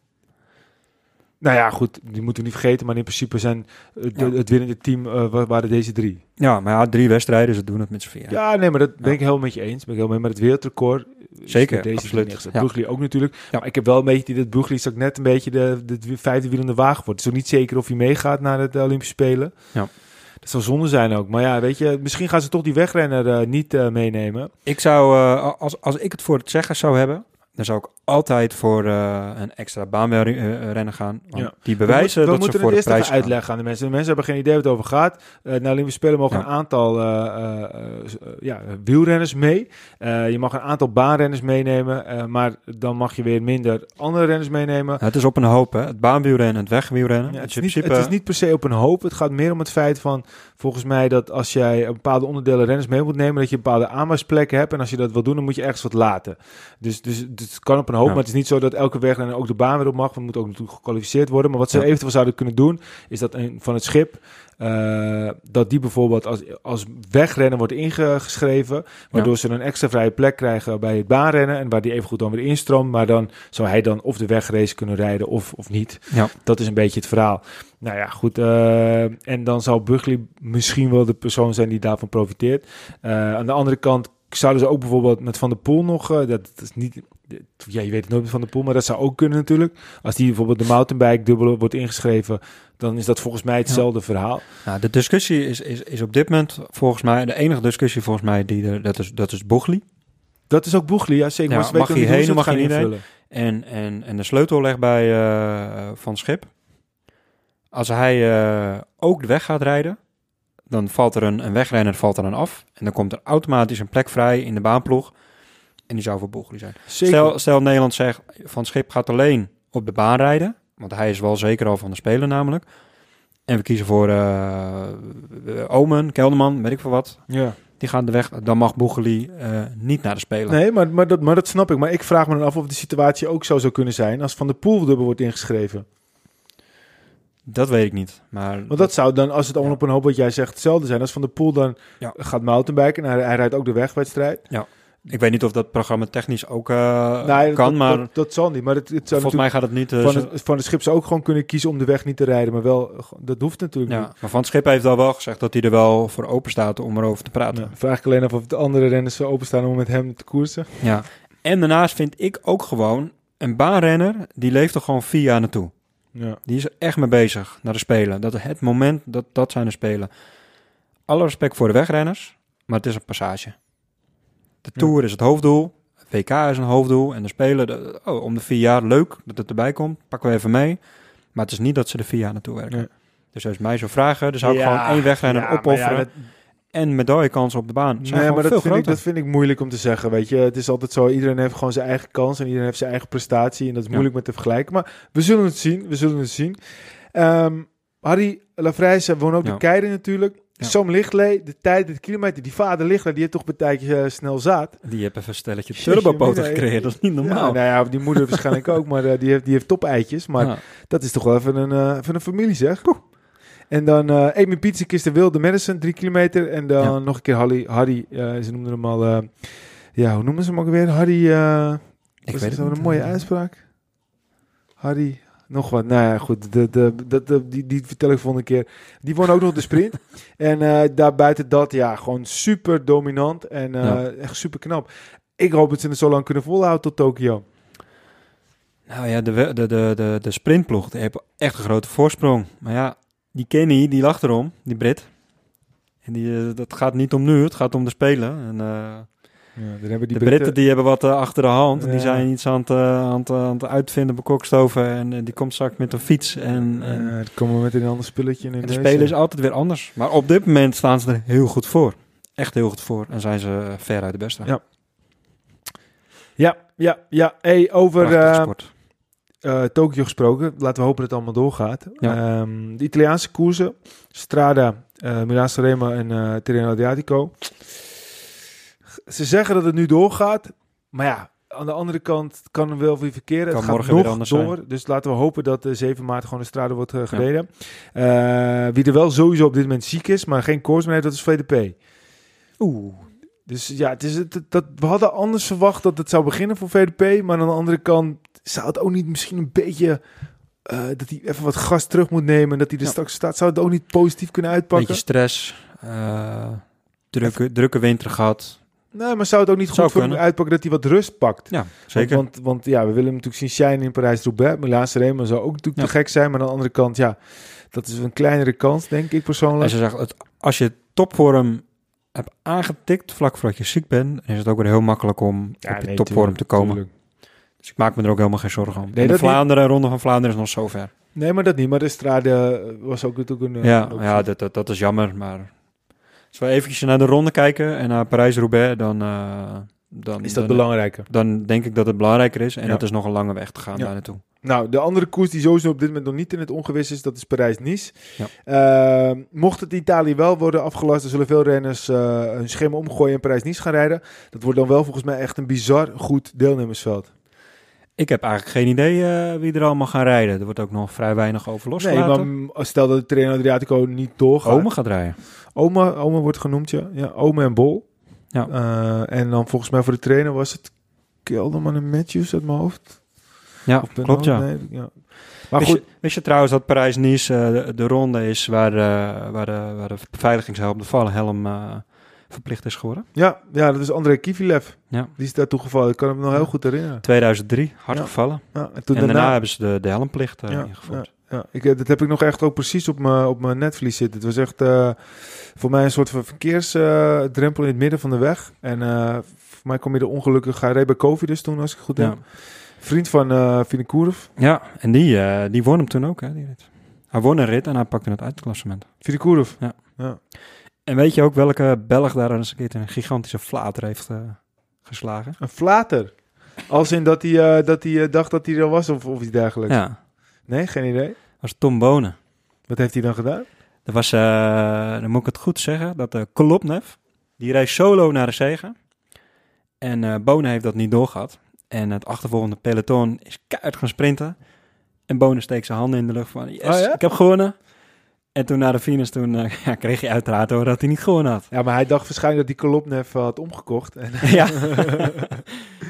nou ja goed, die moeten we niet vergeten, maar in principe zijn eh, de- Ja. het winnende team eh, wa- waren deze drie. Ja, maar ja, drie wedstrijden, ze doen het met z'n vier. Ja, nee, maar dat ben Ja. ik helemaal met je eens. Ben ik helemaal mee met het wereldrecord. Zeker, deze absoluut. Ja. Brugli ook natuurlijk. Ja. Maar ik heb wel een beetje die dat Brugli straks net een beetje de, de, vijfde wiel in de wagen wordt. Het is ook niet zeker of hij meegaat naar het eh, Olympische Spelen. Ja. Dat zou zonde zijn ook. Maar ja, weet je, misschien gaan ze toch die wegrenner eh, niet eh, meenemen. Ik zou, als, als ik het voor het zeggen zou hebben, dan zou ik altijd voor eh, een extra baanrennen gaan. Want Ja. Die bewijzen we, dat moeten ze voor het de eerst prijs gaan. uitleggen aan de mensen. De mensen hebben geen idee wat het over gaat. Eh nou, Olympische Spelen mogen Ja. een aantal eh, eh, eh, ja, wielrenners mee. Eh, je mag een aantal baanrenners meenemen, eh, maar dan mag je weer minder andere renners meenemen. Het is op een hoop, hè. Het baanwielrennen en het wegwielrennen. Het, is niet, principe, het is niet per se op een hoop. Het gaat meer om het feit van, volgens mij, dat als jij een bepaalde onderdelen renners mee moet nemen, dat je bepaalde aanmaaksplekken hebt. En als je dat wil doen, dan moet je ergens wat laten. Dus, dus, dus het kan op een hoop, Ja. maar het is niet zo dat elke wegrenner ook de baan weer op mag. We moeten ook natuurlijk gekwalificeerd worden. Maar wat ze Ja. eventueel zouden kunnen doen, is dat een, van het schip, eh, dat die bijvoorbeeld als, als wegrennen wordt ingeschreven, waardoor ze een extra vrije plek krijgen bij het baanrennen en waar die evengoed dan weer instroomt. Maar dan zou hij dan of de wegrace kunnen rijden of, of niet. Ja. Dat is een beetje het verhaal. Nou ja, goed. eh, en dan zal Bugley misschien wel de persoon zijn die daarvan profiteert. Eh, aan de andere kant zouden ze ook bijvoorbeeld met Van der Poel nog... dat is niet... Ja, je weet het nooit Van der Poel, maar dat zou ook kunnen natuurlijk. Als die bijvoorbeeld de mountainbike dubbele wordt ingeschreven... dan is dat volgens mij hetzelfde verhaal. Nou, de discussie is, is, is op dit moment volgens mij... De enige discussie volgens mij, die er, dat is, dat is Boegli. Dat is ook Bugley, ja zeker. Ja, maar mag hij heen mag hij niet. En, en, en de sleutel ligt bij eh, Van Schip. Als hij eh, ook de weg gaat rijden, dan valt er een, een wegrenner valt er dan af. En dan komt er automatisch een plek vrij in de baanploeg. En die zou voor Boegli zijn. Zeker. Stel, stel Nederland zegt, Van Schip gaat alleen op de baan rijden. Want hij is wel zeker al van de Spelen namelijk. En we kiezen voor eh, Omen, Kelderman, weet ik veel wat. ja. Die gaan de weg, dan mag Boegli eh, niet naar de Spelen. Nee, maar, maar, dat, maar dat snap ik. Maar ik vraag me dan af of de situatie ook zo zou kunnen zijn... als Van der Poel dubbel wordt ingeschreven. Dat weet ik niet. Maar Want dat zou dan, als het allemaal Ja. op een hoop wat jij zegt, hetzelfde zijn. Als Van der Poel dan Ja. gaat mountainbiken en hij, hij rijdt ook de wegwedstrijd. Ik weet niet of dat programma technisch ook eh, Nee, kan, dat, maar Dat, dat zal niet. Maar het, het volgens mij gaat het niet. eh, van, het, van de schip zou ook gewoon kunnen kiezen om de weg niet te rijden. Maar wel, dat hoeft natuurlijk ja, niet. maar Van Schip heeft al wel gezegd dat hij er wel voor open staat om erover te praten. Vraag ik alleen af of de andere renners zo openstaan om met hem te koersen. Ja. En daarnaast vind ik ook gewoon een baanrenner die leeft er gewoon vier jaar naartoe. Ja. Die is er echt mee bezig naar de spelen. Dat het moment dat dat zijn de spelen. Alle respect voor de wegrenners, maar het is een passage. De Ja. Tour is het hoofddoel. WK is een hoofddoel. En de spelen, de, oh, om de vier jaar, leuk dat het erbij komt. Pakken we even mee. Maar het is niet dat ze er vier jaar naartoe werken. Nee. Dus als mij zou vragen, dan zou ik Ja, gewoon één wegrenner ja, opofferen. ja, dat- En medaillekansen op de baan. Zijn Nee, maar dat veel vind, ik, dat vind ik moeilijk om te zeggen. Weet je, het is altijd zo: iedereen heeft gewoon zijn eigen kans en iedereen heeft zijn eigen prestatie. En dat is Ja. moeilijk met te vergelijken. Maar we zullen het zien. We zullen het zien. Ehm, Harry Lafrijze woont ook Ja. de Keirin natuurlijk. Ja. Sam Lichtley, de tijd, de kilometer. Die vader Lichtley, die heeft toch een tijdje eh, snel zaat. Die hebben even een stelletje turbopoten gekregen. Dat is niet Ja, normaal. nou ja, die moeder waarschijnlijk ook, maar eh, die heeft, die heeft top-eitjes. Maar Ja. dat is toch wel even een, eh, even een familie, zeg. En dan eh Amy Pietzekist de Wilde Madison, drie kilometer. En dan Ja. nog een keer Harry, Harry ze noemden hem al, eh, ja, hoe noemen ze hem ook weer? Harry, eh Ik was weet dat een mooie uitspraak? Harry, nog wat. Nou ja, goed, de, de, de, de- die, die vertel ik volgende keer. Die won ook nog de sprint. en eh daarbuiten dat, ja, gewoon super dominant en eh, Ja. echt super knap. Ik hoop dat ze het zo lang kunnen volhouden tot Tokio. Nou ja, de, de, de, de, de sprintploeg die heeft echt een grote voorsprong. Maar ja, die Kenny, die lacht erom, die Brit. En die, eh, dat gaat niet om nu, het gaat om de Spelen. En, Ja, dan hebben die de Britten die hebben wat eh, achter de hand. Ja. Die zijn iets aan het, eh, aan het, aan het uitvinden, bekokstoven. En eh, die komt straks met een fiets. En, en, Eh, dan komen we met een ander spulletje in. en de. Spelen is altijd weer anders. Maar op dit moment staan ze er heel goed voor. Echt heel goed voor. En zijn ze eh, ver uit de beste. Ja. Ja, ja, ja. Hey, over eh eh, Tokio gesproken. Laten we hopen dat het allemaal doorgaat. Ja. Ehm, de Italiaanse koersen. Strada, eh Milan Sanremo en eh Tirreno Adriatico. Ze zeggen dat het nu doorgaat. Maar ja, aan de andere kant kan er wel weer verkeren. Kan het gaat morgen nog weer anders door. Dus laten we hopen dat de 7 maart gewoon de Strada wordt eh, gereden. Eh, wie er wel sowieso op dit moment ziek is, maar geen koers meer heeft, dat is VDP. Oeh. Dus ja, het is het, dat, we hadden anders verwacht dat het zou beginnen voor VDP. Maar aan de andere kant zou het ook niet misschien een beetje... eh, dat hij even wat gas terug moet nemen en dat hij er Ja. straks staat. Zou het ook niet positief kunnen uitpakken? Beetje stress. eh, drukke, drukke winter gehad. Nee, maar zou het ook niet goed voor hem uitpakken dat hij wat rust pakt? Ja, zeker. Want, want, want ja, we willen hem natuurlijk zien shine in Parijs-Roubaix. Milaan Sanremo zou ook natuurlijk Ja. te gek zijn. Maar aan de andere kant, ja, dat is een kleinere kans, denk ik persoonlijk. En ze zeggen, het, als je topvorm hebt aangetikt vlak voordat je ziek bent, is het ook weer heel makkelijk om Ja, op je nee, topvorm tuurlijk, te komen. tuurlijk. Dus ik maak me er ook helemaal geen zorgen om. Nee, de niet. Vlaanderen, Ronde van Vlaanderen is nog zo ver. Nee, maar dat niet. Maar de Strade was ook natuurlijk een... eh, ja, een ja dat, dat, dat is jammer. Maar als we eventjes naar de ronde kijken en naar Parijs-Roubaix, dan, eh, dan, Is dat dan, belangrijker? dan denk ik dat het belangrijker is. En Ja. dat is nog een lange weg te gaan Ja. daar naartoe. Nou, de andere koers die sowieso op dit moment nog niet in het ongewis is, dat is Parijs-Nice. Ja. Eh, mocht het Italië wel worden afgelast, dan zullen veel renners eh, hun schema omgooien en Parijs-Nice gaan rijden. Dat wordt dan wel volgens mij echt een bizar goed deelnemersveld. Ik heb eigenlijk geen idee eh, wie er allemaal gaan rijden. Er wordt ook nog vrij weinig over Nee, losgelaten. maar mm, stel dat de trainer Adriatico niet doorgaat. Ome gaat rijden. Oma, Oma wordt genoemd, ja. ja Ome en Bol. Ja. Eh, en dan volgens mij voor de trainer was het Kelderman en Matthews uit mijn hoofd. Ja, klopt ja. nee, ja. Maar wist, goed, je, wist je trouwens dat Parijs-Nice eh, de, de ronde is waar, waar, de, waar de beveiligingshelm, de vallenhelm, eh, verplicht is geworden? ja, ja, dat is André Kivilev. Ja. Die is daartoe gevallen. Ik kan hem nog heel goed herinneren. 2003, hard Ja. gevallen. Ja, en toen en daarna, daarna, hebben ze de, de helmplicht eh, ja, ingevoerd. Ja, ja. Ik, eh, dat heb ik nog echt ook precies op mijn op mijn netvlies zitten. Het was echt eh, voor mij een soort van verkeersdrempel in het midden van de weg. En voor mij kwam je ongelukkig... Hij reed bij Covid dus toen, als ik het goed heb. Vriend van Vinokourov. Ja, en die, die won hem toen ook, hè, die rit. Hij won een rit en hij pakte het uitklassement. Vinokourov. Ja. ja. En weet je ook welke Belg daar eens een keer een gigantische flater heeft eh, geslagen? Een flater. Als in dat hij, eh, dat hij eh, dacht dat hij er was of, of iets dergelijks. Ja, Nee, geen idee. dat was Tom Bonen. Wat heeft hij dan gedaan? Dat was, dan moet ik het goed zeggen, dat de Kolopnev, die reed solo naar de zegen. En Bonen heeft dat niet doorgehad. En het achtervolgende peloton is keihard gaan sprinten. En Bonen steekt zijn handen in de lucht van, yes, Oh ja? ik heb gewonnen. En toen naar de finish, toen eh, ja, kreeg hij uiteraard hoor dat hij niet gewonnen had. Ja, maar hij dacht waarschijnlijk dat die Kolopnev eh, had omgekocht. En, ja,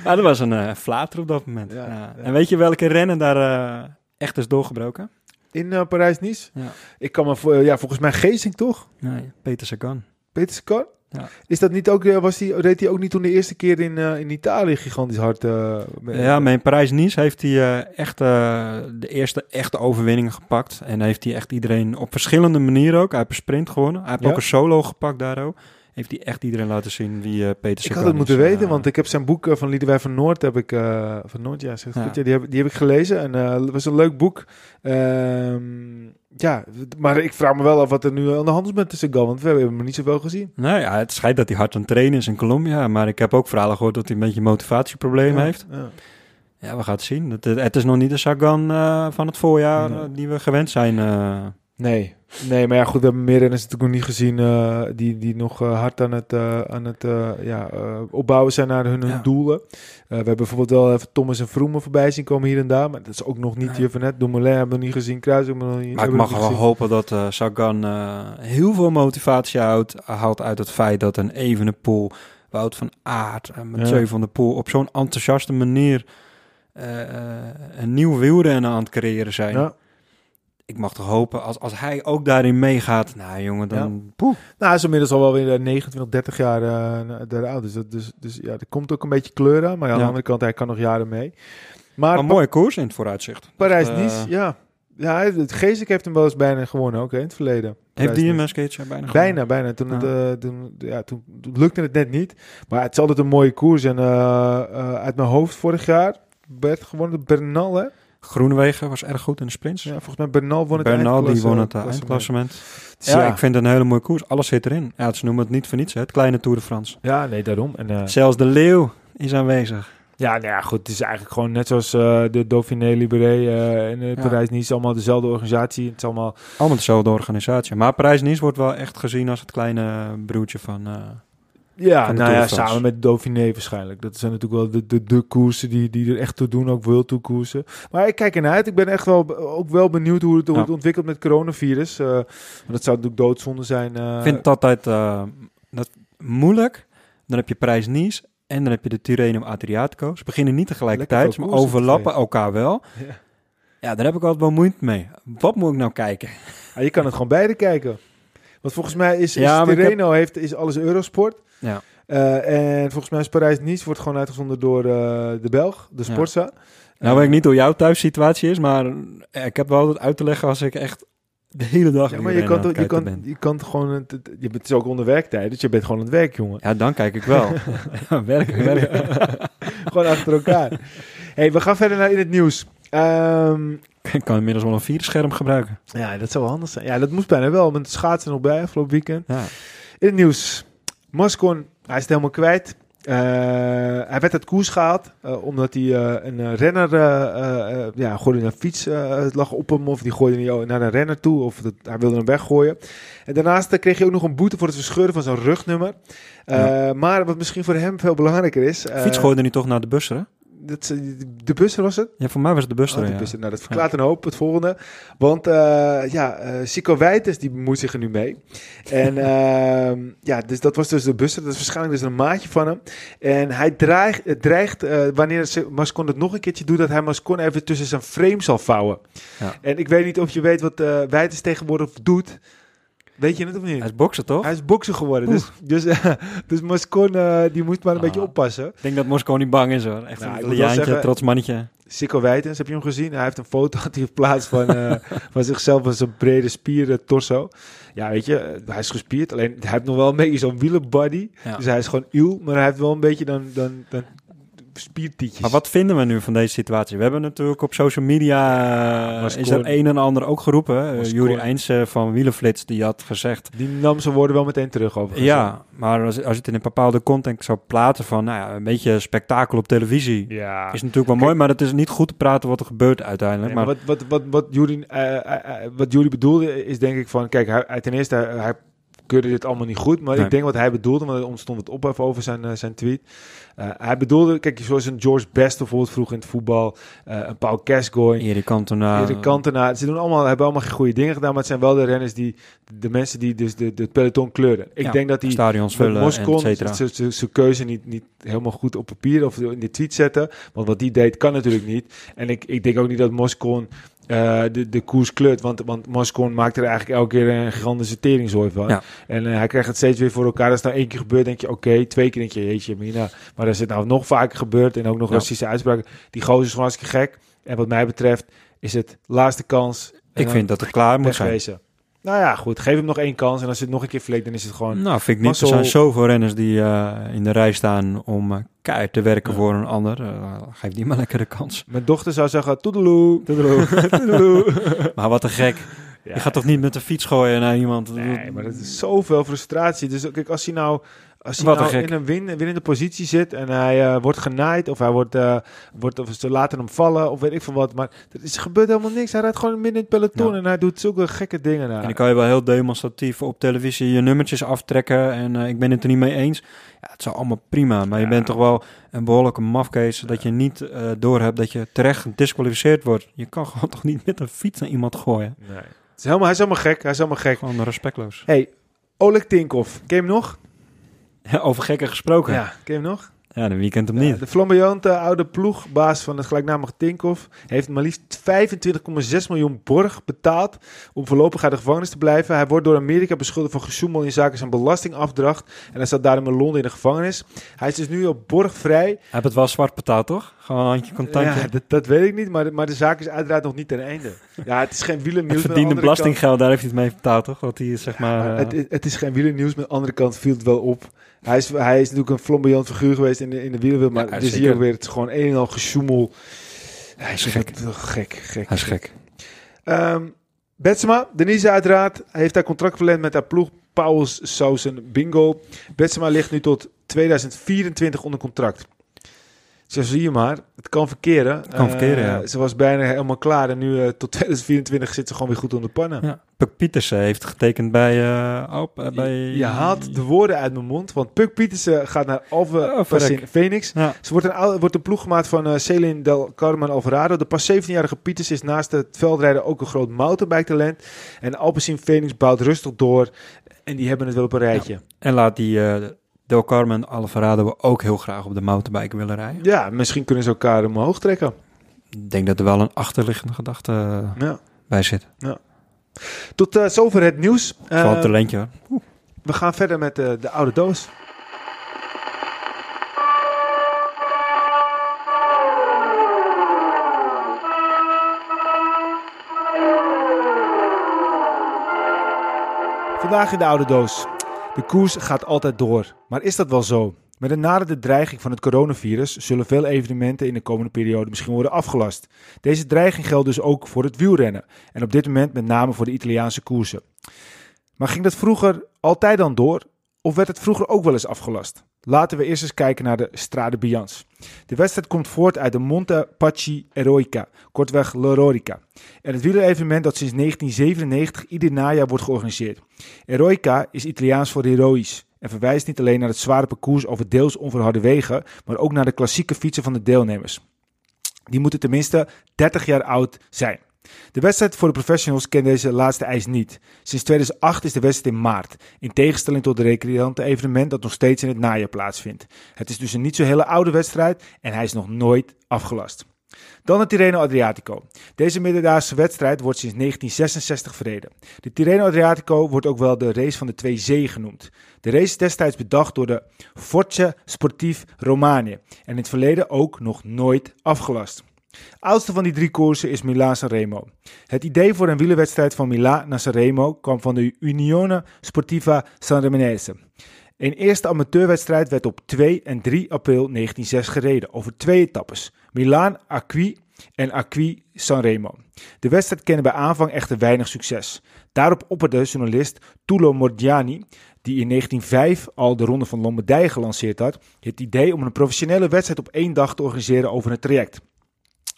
maar dat was een eh flater op dat moment. Ja. En weet je welke rennen daar eh, echt is doorgebroken? in Parijs-Nice. Ja. Ik kan me voor, ja, volgens mij Geesink toch? Nee, Peter Sagan. Peter Sagan? Ja. Is dat niet ook, eh, was die, reed hij ook niet toen de eerste keer in, eh, in Italië gigantisch hard? eh, met- Ja, maar in Parijs-Nice heeft hij eh, echt de eerste echte overwinningen gepakt. En heeft hij echt iedereen op verschillende manieren ook. Hij heeft een sprint gewonnen. Hij heeft Ja? ook een solo gepakt daar ook. Heeft hij echt iedereen laten zien wie eh, Peter Ik had het moeten is. weten, want ik heb zijn boek eh, van Liedewij van Noord, heb ik, eh, van Noord, ja, zeg het Ja. goed, ja, die, heb, die heb ik gelezen en het was een leuk boek. Ehm, ja, maar ik vraag me wel af wat er nu aan de hand is met de Sagan, want we hebben hem niet zoveel gezien. Nou ja, het schijnt dat hij hard aan het trainen is in Colombia. Maar ik heb ook verhalen gehoord dat hij een beetje motivatieproblemen Ja, heeft. ja. Ja, we gaan het zien. Het, het is nog niet de Sagan van het voorjaar Nee. die we gewend zijn. Nee. nee, maar ja goed, we hebben meer renners natuurlijk nog niet gezien eh, die, die nog eh, hard aan het, eh, aan het ja, opbouwen zijn naar hun, hun Ja. doelen. We hebben bijvoorbeeld wel even Thomas en Vroemen voorbij zien komen hier en daar, maar dat is ook nog niet Nee. hier van net. Dumoulin hebben we niet gezien, Kruis hebben we nog niet Maar ik mag wel hopen dat Sagan heel veel motivatie houdt, haalt uit het feit dat een Evenepoel, Wout van Aert en Mathieu Ja. van der Poel op zo'n enthousiaste manier een nieuw wielrennen aan het creëren zijn. Ja. Ik mag toch hopen, als, als hij ook daarin meegaat, nou jongen, dan... Poeh. Nou, hij is inmiddels al wel weer eh, 29, 30 jaar eh daar oud. Dus, dat, dus, dus ja, er komt ook een beetje kleur aan. Maar aan de Ja. andere kant, hij kan nog jaren mee. Maar, een mooie koers in het vooruitzicht. Parijs-Nice, Eh, ja. Ja, het Geesik heeft hem wel eens bijna gewonnen ook hè, in het verleden. Heeft die een. Mascage bijna gewonnen? Bijna, bijna. Toen, het, Ja. eh, toen, ja, toen lukte het net niet. Maar het is altijd een mooie koers. En eh, eh, uit mijn hoofd vorig jaar werd gewonnen Bernal, hè? Groenewegen was erg goed in de sprints. Ja, volgens mij Bernal won het Bernal die won het eh, eindklassement. Dus Ja, ik vind het een hele mooie koers. Alles zit erin. Ja, ze noemen het niet voor niets, hè. het kleine Tour de France. Ja, nee, daarom. En, eh, Zelfs de leeuw is aanwezig. ja, nou ja, goed. Het is eigenlijk gewoon net zoals eh, de Dauphiné Libéré eh en uh, Ja. Parijs-Nice. Allemaal dezelfde organisatie. Het is allemaal... Allemaal dezelfde organisatie. Maar Parijs-Nice wordt wel echt gezien als het kleine broertje van... Ja, nou ja, samen met Dauphiné waarschijnlijk. Dat zijn natuurlijk wel de, de, de koersen die, die er echt toe doen, ook World Tour koersen. Maar ik kijk ernaar uit. Ik ben echt wel, ook wel benieuwd hoe het, hoe Ja. het ontwikkelt met coronavirus. Want dat zou natuurlijk doodzonde zijn. eh. Ik vind het altijd eh, dat moeilijk. Dan heb je Parijs-Nice en dan heb je de Tirreno Adriatico. Ze beginnen niet tegelijkertijd, maar overlappen elkaar wel. Ja. Ja, daar heb ik altijd wel moeite mee. Wat moet ik nou kijken? Ah, je kan het gewoon beide kijken. Want volgens mij is, is Ja, heb- Tirreno heeft, is alles Eurosport. Ja. Eh, en volgens mij is Parijs-Nice wordt gewoon uitgezonden door eh, de Belg, de Ja. Sportza. Nou weet ik niet hoe jouw thuissituatie is, maar eh, ik heb wel wat uit te leggen als ik echt de hele dag Ja, maar je kan, toch, je, kan, ben. je kan toch gewoon... Het, je bent het is ook onder werktijd, dus je bent gewoon aan het werk, jongen. Ja, dan kijk ik wel. ja, werken, werken. gewoon achter elkaar. hey, we gaan verder naar in het nieuws. Ehm, Ik kan inmiddels wel een vierde scherm gebruiken. ja, dat zou wel handig zijn. Ja, dat moest bijna wel, want het schaatsen nog bij afgelopen weekend. Ja. In het nieuws. Moscon, hij is het helemaal kwijt. Eh, hij werd uit koers gehaald eh, omdat hij eh, een renner ja, gooide een fiets het lag op hem of die gooide hij naar een renner toe of dat, hij wilde hem weggooien. En daarnaast kreeg hij ook nog een boete voor het verscheuren van zijn rugnummer. Maar wat misschien voor hem veel belangrijker is. Fiets gooide nu toch naar de busser, hè? Dat, de busser was het? Ja, voor mij was het de busser, Oh, de ja. busser. Nou, dat verklaart een hoop, het volgende. Want eh ja, eh Sico Wijtes, die bemoeit zich er nu mee. En ehm, ja, dus dat was dus de busser. Dat is waarschijnlijk dus een maatje van hem. En hij dreigt, eh, dreigt eh, wanneer ze- Mascon het nog een keertje doet, dat hij Mascon even tussen zijn frame zal vouwen. Ja. En ik weet niet of je weet wat Wijtes tegenwoordig doet. Weet je het of niet? Hij is bokser, toch? Hij is bokser geworden. Dus, dus, eh, dus Mascon, eh, die moet maar een Ah. beetje oppassen. Ik denk dat Moskou niet bang is, hoor. Echt Nou, een Italiaantje, zeggen- trots mannetje. Sikko Wijtens, heb je hem gezien? Hij heeft een foto had hij in plaats van, eh, van zichzelf als een brede spieren torso. Ja, weet je, eh, hij is gespierd. Alleen hij heeft nog wel een beetje zo'n wielenbody. Ja. Dus hij is gewoon uw, maar hij heeft wel een beetje dan, dan, dan Maar wat vinden we nu van deze situatie? We hebben natuurlijk op social media... eh, is er een en ander ook geroepen. Uh, Moskou- Juri Eindse van Wielenflits, die had gezegd... Die nam zijn woorden wel meteen terug over. Ja, maar als, als je het in een bepaalde context zou plaatsen van... Nou ja, een beetje spektakel op televisie... Ja. Is natuurlijk wel Kijk- mooi, maar het is niet goed te praten wat er gebeurt uiteindelijk. Nee, maar maar wat, wat, wat, wat, eh, eh, eh, wat bedoelde is denk ik van... Kijk, hij, ten eerste, hij, hij keurde dit allemaal niet goed. Maar Nee. ik denk wat hij bedoelde, want er ontstond het ophef over zijn, eh, zijn tweet. Eh, hij bedoelde, kijk, zoals een George Best bijvoorbeeld vroeg in het voetbal. eh, een Paul Gascoigne. Erik Cantona... Erik Cantona. Ze doen allemaal, hebben allemaal goede dingen gedaan. Maar het zijn wel de renners die... De mensen die dus de, de peloton kleuren. Ik Ja, denk dat die... stadions vullen zijn keuze niet, niet helemaal goed op papier of in de tweet zetten. Want wat die deed kan natuurlijk niet. En ik, ik denk ook niet dat Moscon eh, de, de koers kleurt. Want, want Moscon maakt er eigenlijk elke keer een gigantische teringzooi van. Ja. En eh, hij krijgt het steeds weer voor elkaar. Als het nou één keer gebeurt, denk je oké. twee keer denk je, jeetje mina. Maar als het nou nog vaker gebeurt en ook nog Ja. racistische uitspraken. Die gozer is gewoon hartstikke gek. En wat mij betreft is het laatste kans. Ik vind dat het klaar moet zijn. Nou ja, goed. Geef hem nog één kans. En als het nog een keer vleekt, dan is het gewoon... Nou, vind ik niet. Er zijn zoveel renners die eh, in de rij staan om uh, keihard te werken Ja. voor een ander. Uh, geef die maar lekker de kans. Mijn dochter zou zeggen, toedeloe, toedeloe, toedeloe. Maar wat een gek. Ja, Je gaat toch niet met de fiets gooien naar iemand? Nee, maar dat is zoveel frustratie. Dus kijk, als hij nou, als hij nou in een win, winnende positie zit en hij eh, wordt genaaid of hij wordt, eh, wordt of ze laten hem vallen of weet ik veel wat. Maar er is, gebeurt helemaal niks. Hij rijdt gewoon midden in het peloton Ja. en hij doet zulke gekke dingen. Nou. En dan kan je wel heel demonstratief op televisie je nummertjes aftrekken. En eh, ik ben het er niet mee eens. Ja, het is allemaal prima. Maar je bent toch wel een behoorlijke mafkees. Dat je niet doorhebt dat je terecht gedisqualificeerd wordt. Je kan gewoon toch niet met een fiets naar iemand gooien. Nee. Het is helemaal, hij is helemaal gek. Hij is helemaal gek. Gewoon respectloos. Hey, Oleg Tinkov. Ken je hem nog? Ja, over gekken gesproken. Ja, Ja, ken je hem nog? de wie kent hem Ja, niet. de flamboyante oude ploegbaas van het gelijknamige Tinkoff heeft maar liefst 25,6 miljoen borg betaald om voorlopig uit de gevangenis te blijven. Hij wordt door Amerika beschuldigd van gesjoemel in zaken zijn belastingafdracht en hij staat daarom in Londen in de gevangenis. Hij is dus nu op borgvrij. Hij heeft het wel zwart betaald, toch? Gewoon een handje contantje. Ja, dat, dat weet ik niet, maar de, maar de zaak is uiteraard nog niet ten einde. Ja, het is geen het wielernieuws. met verdiende belastinggeld, daar heeft hij het mee betaald, toch? Wat hij zeg maar... Maar eh, het, het is geen wielernieuws, met de andere kant viel het wel op. Hij is, hij is natuurlijk een flamboyant figuur geweest in de, in de wielerwereld, maar Ja, dus hier weer, het gewoon een en al gesjoemel. hij is gek. Gek, gek. Hij is gek. Ehm Betsema, Denise uiteraard, heeft haar contract verlengd met haar ploeg Pauls Sausen Bingo. Betsema ligt nu tot 2024 onder contract. Zo zie je maar, het kan verkeren. kan verkeren, Eh, ja. Ze was bijna helemaal klaar en nu eh, tot 2024 zit ze gewoon weer goed onder pannen. Ja. Puk Pietersen heeft getekend bij... Alp, eh, bij... Je haalt de woorden uit mijn mond, want Puk Pietersen gaat naar Alve Oh, Phoenix. Ja. Ze wordt een, wordt een ploeggemaat van Celine Del Carmen Alvarado. De pas 17-jarige Pieters is naast het veldrijden ook een groot mountainbike-talent. En Alpecin Phoenix bouwt rustig door. En die hebben het wel op een rijtje. Ja, En laat die Del Carmen Alvarado ook heel graag op de mountainbike willen rijden. misschien kunnen ze elkaar omhoog trekken. Ik denk dat er wel een achterliggende gedachte Ja. bij zit. Tot eh, zover het nieuws. Het is wel Eh, talentje hoor. we gaan verder met eh, de oude doos. Vandaag in de oude doos. De koers gaat altijd door. Maar is dat wel zo? Met een naderende dreiging van het coronavirus zullen veel evenementen in de komende periode misschien worden afgelast. Deze dreiging geldt dus ook voor het wielrennen en op dit moment met name voor de Italiaanse koersen. Maar ging dat vroeger altijd dan door of werd het vroeger ook wel eens afgelast? Laten we eerst eens kijken naar de Strade Bianche. De wedstrijd komt voort uit de Monte Pacci Eroica, kortweg L'Eroica. En het wielerevenement dat sinds 1997 ieder najaar wordt georganiseerd. Eroica is Italiaans voor heroïs en verwijst niet alleen naar het zware parcours over deels onverharde wegen, maar ook naar de klassieke fietsen van de deelnemers. Die moeten tenminste 30 jaar oud zijn. De wedstrijd voor de professionals kent deze laatste eis niet. Sinds 2008 is de wedstrijd in maart, in tegenstelling tot de recreante evenement dat nog steeds in het najaar plaatsvindt. Het is dus een niet zo hele oude wedstrijd en hij is nog nooit afgelast. Dan het Tirreno Adriatico. Deze middendaagse wedstrijd wordt sinds 1966 verreden. De Tirreno Adriatico wordt ook wel de race van de twee zeeën genoemd. De race is destijds bedacht door de Forza Sportief Romanië en in het verleden ook nog nooit afgelast. Oudste van die drie koersen is Milaan-Sanremo. Het idee voor een wielerwedstrijd van Milaan naar Sanremo kwam van de Unione Sportiva Sanremenese. Een eerste amateurwedstrijd werd op 2 en 3 april 1906 gereden over twee etappes: Milaan-Acqui en Acqui-Sanremo. De wedstrijd kende bij aanvang echter weinig succes. Daarop opperde journalist Tullio Morgiani, die in 1905 al de Ronde van Lombardije gelanceerd had, het idee om een professionele wedstrijd op één dag te organiseren over een traject.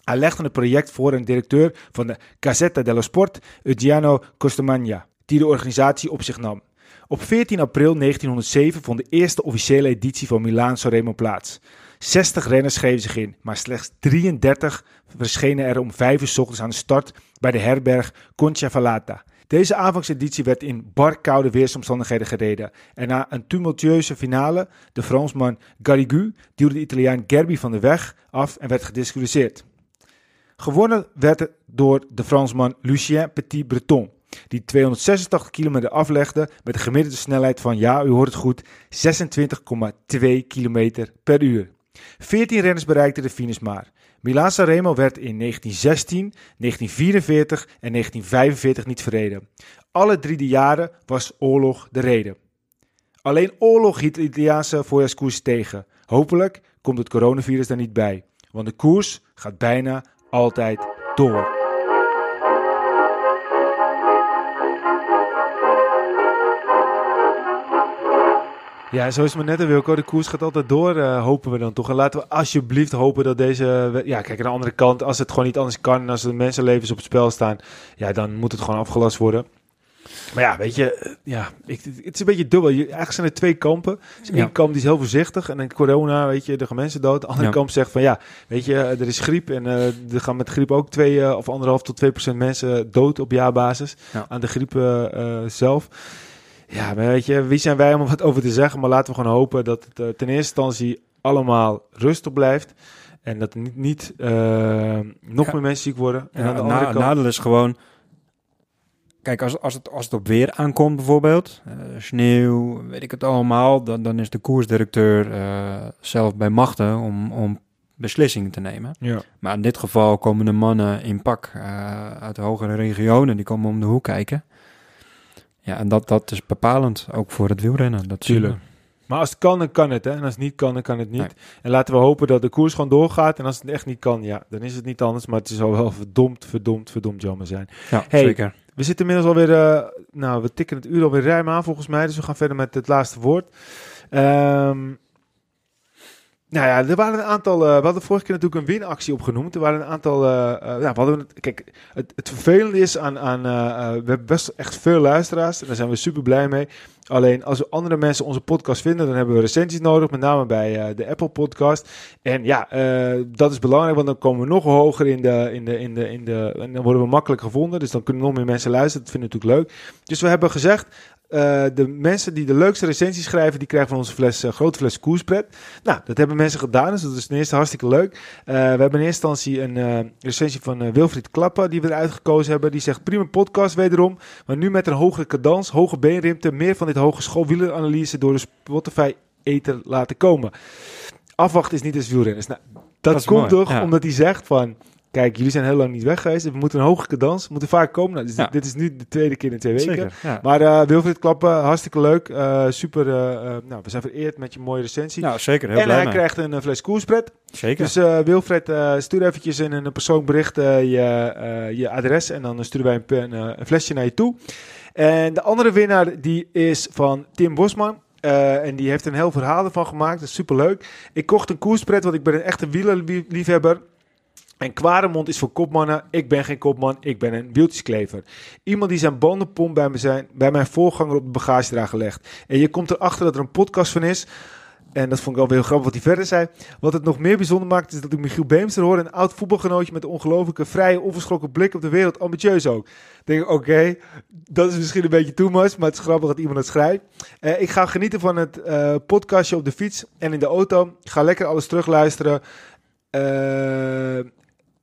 Hij legde het project voor de directeur van de Gazzetta dello Sport, Eugenio Costamagna, die de organisatie op zich nam. Op 14 april 1907 vond de eerste officiële editie van Milaan Sanremo plaats. 60 renners schreven zich in, maar slechts 33 verschenen er om 5 uur ochtends aan de start bij de herberg Conchavallata. Deze aanvangseditie werd in bar koude weersomstandigheden gereden. En na een tumultueuze finale, de Fransman Garrigou duwde de Italiaan Gerbi van de weg af en werd gedisqualificeerd. Gewonnen werd het door de Fransman Lucien Petit-Breton, die 286 kilometer aflegde met een gemiddelde snelheid van, ja, u hoort het goed, 26,2 kilometer per uur. 14 renners bereikten de finish maar. Milaan Sanremo werd in 1916, 1944 en 1945 niet verreden. Alle drie de jaren was oorlog de reden. Alleen oorlog hield de Italiaanse voorjaarskoers tegen. Hopelijk komt het coronavirus daar niet bij, want de koers gaat bijna altijd door. Ja, zo is het maar net, Wilco. De koers gaat altijd door, uh, hopen we dan toch. En laten we alsjeblieft hopen dat deze... Ja, kijk, aan de andere kant, als het gewoon niet anders kan... en als er mensenlevens op het spel staan... ja, dan moet het gewoon afgelast worden. Maar ja, weet je, eh, ja, ik, het is een beetje dubbel. Je, eigenlijk zijn er twee kampen. Dus één kamp die is heel voorzichtig en dan corona, weet je, er gaan mensen dood. De andere kamp zegt van ja, weet je, er is griep en uh, er gaan met griep ook twee uh, of anderhalf tot twee procent mensen dood op jaarbasis aan de griep zelf. Ja, maar weet je, wie zijn wij om wat over te zeggen? Maar laten we gewoon hopen dat het ten eerste instantie allemaal rustig blijft. En dat niet, niet nog meer mensen ziek worden. En aan de andere kant... nadeel is gewoon Kijk, als, als, het, als het op weer aankomt bijvoorbeeld, uh, sneeuw, weet ik het allemaal, dan, dan is de koersdirecteur uh, zelf bij machten om, om beslissingen te nemen. Ja. Maar in dit geval komen de mannen in pak uh, uit de hogere regionen, die komen om de hoek kijken. Ja, en dat, dat is bepalend, ook voor het wielrennen. Dat Tuurlijk. Maar als het kan, dan kan het. Hè? En als het niet kan, dan kan het niet. Nee. En laten we hopen dat de koers gewoon doorgaat. En als het echt niet kan, ja, dan is het niet anders. Maar het zal wel verdomd, verdomd, verdomd jammer zijn. Ja, hey, zeker. We zitten inmiddels alweer, uh, nou, we tikken het uur alweer ruim aan volgens mij. Dus we gaan verder met het laatste woord. Um, nou ja, er waren een aantal. Uh, we hadden vorige keer natuurlijk een winactie opgenoemd. Er waren een aantal. Uh, uh, ja, we kijk, het, het vervelende is aan. aan we hebben best echt veel luisteraars. En daar zijn we super blij mee. Alleen als andere mensen onze podcast vinden, dan hebben we recensies nodig. Met name bij de Apple Podcast. En ja, dat is belangrijk, want dan komen we nog hoger in de, in de, in de, in de. En dan worden we makkelijk gevonden. Dus dan kunnen nog meer mensen luisteren. Dat vinden we natuurlijk leuk. Dus we hebben gezegd. Uh, de mensen die de leukste recensies schrijven, die krijgen van onze fles, uh, grote fles koerspret. Nou, dat hebben mensen gedaan, dus dat is ten eerste hartstikke leuk. Uh, we hebben in eerste instantie een recensie van Wilfried Klapper, die we eruit gekozen hebben. Die zegt, prima podcast wederom, maar nu met een hogere cadans, hoge beenrimte, meer van dit hogeschool wieleranalyse door de Spotify-eter laten komen. Afwachten is niet eens wielrenners. Nou, dat, dat komt mooi, toch ja. omdat hij zegt van kijk, jullie zijn heel lang niet weg geweest. We moeten een hoge cadans, we moeten vaak komen. Nou, dus Ja. dit, dit is nu de tweede keer in twee weken. Zeker, ja. Maar eh Wilfried Klappen, hartstikke leuk. Eh, super, eh, nou, we zijn vereerd met je mooie recensie. Nou, zeker. Heel en blij hij mee. krijgt een fles koerspret. Zeker. Dus Wilfred, stuur eventjes in een persoonlijk bericht je, je adres en dan sturen wij een, flesje naar je toe. En de andere winnaar die is van Tim Bosman. En die heeft een heel verhaal ervan gemaakt. Dat is superleuk. Ik kocht een koerspret, want ik ben een echte wielerliefhebber. En Kwaremond is voor kopmannen. Ik ben geen kopman, ik ben een wieltjesklever. Iemand die zijn bandenpomp bij, me zijn, bij mijn voorganger op de bagagedrager legt. En je komt erachter dat er een podcast van is. En dat vond ik wel heel grappig wat hij verder zei. Wat het nog meer bijzonder maakt is dat ik Michiel Beemster hoor. Een oud voetbalgenootje met een ongelooflijke vrije, onverschrokken blik op de wereld. Ambitieus ook. Denk ik, oké, dat is misschien een beetje too much. Maar het is grappig dat iemand het schrijft. Eh, ik ga genieten van het eh, podcastje op de fiets en in de auto. Ik ga lekker alles terugluisteren. Eh,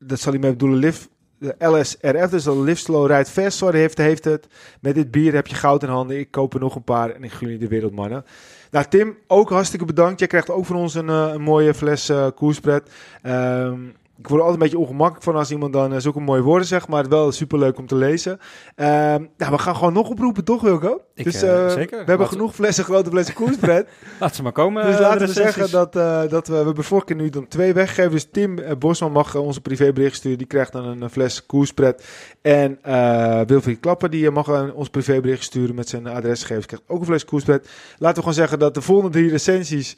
dat zal hij mee bedoelen. Live, de LSRF, dus de Live Slow Ride Fast. Sorry, heeft, heeft het. Met dit bier heb je goud in handen. Ik koop er nog een paar en ik gun je de wereldmannen. Nou, Tim, ook hartstikke bedankt. Jij krijgt ook van ons een, eh, een mooie fles eh koerspret. Ehm, ik word er altijd een beetje ongemakkelijk van als iemand dan eh, zulke mooie woorden zegt, maar wel super leuk om te lezen. Ehm, nou, we gaan gewoon nog oproepen, toch Wilco? Ik, dus eh, eh, zeker. we hebben genoeg flessen, grote flessen koerspret. Laat ze maar komen. dus laten we zeggen dat, dat we, we hebben vorige keer nu dan twee weggegeven. Dus Tim Bosman mag onze privébericht sturen. Die krijgt dan een, fles koerspret. En Wilfried Klapper die mag ons privébericht sturen met zijn adresgegevens. Krijgt ook een fles koerspret. Laten we gewoon zeggen dat de volgende drie recensies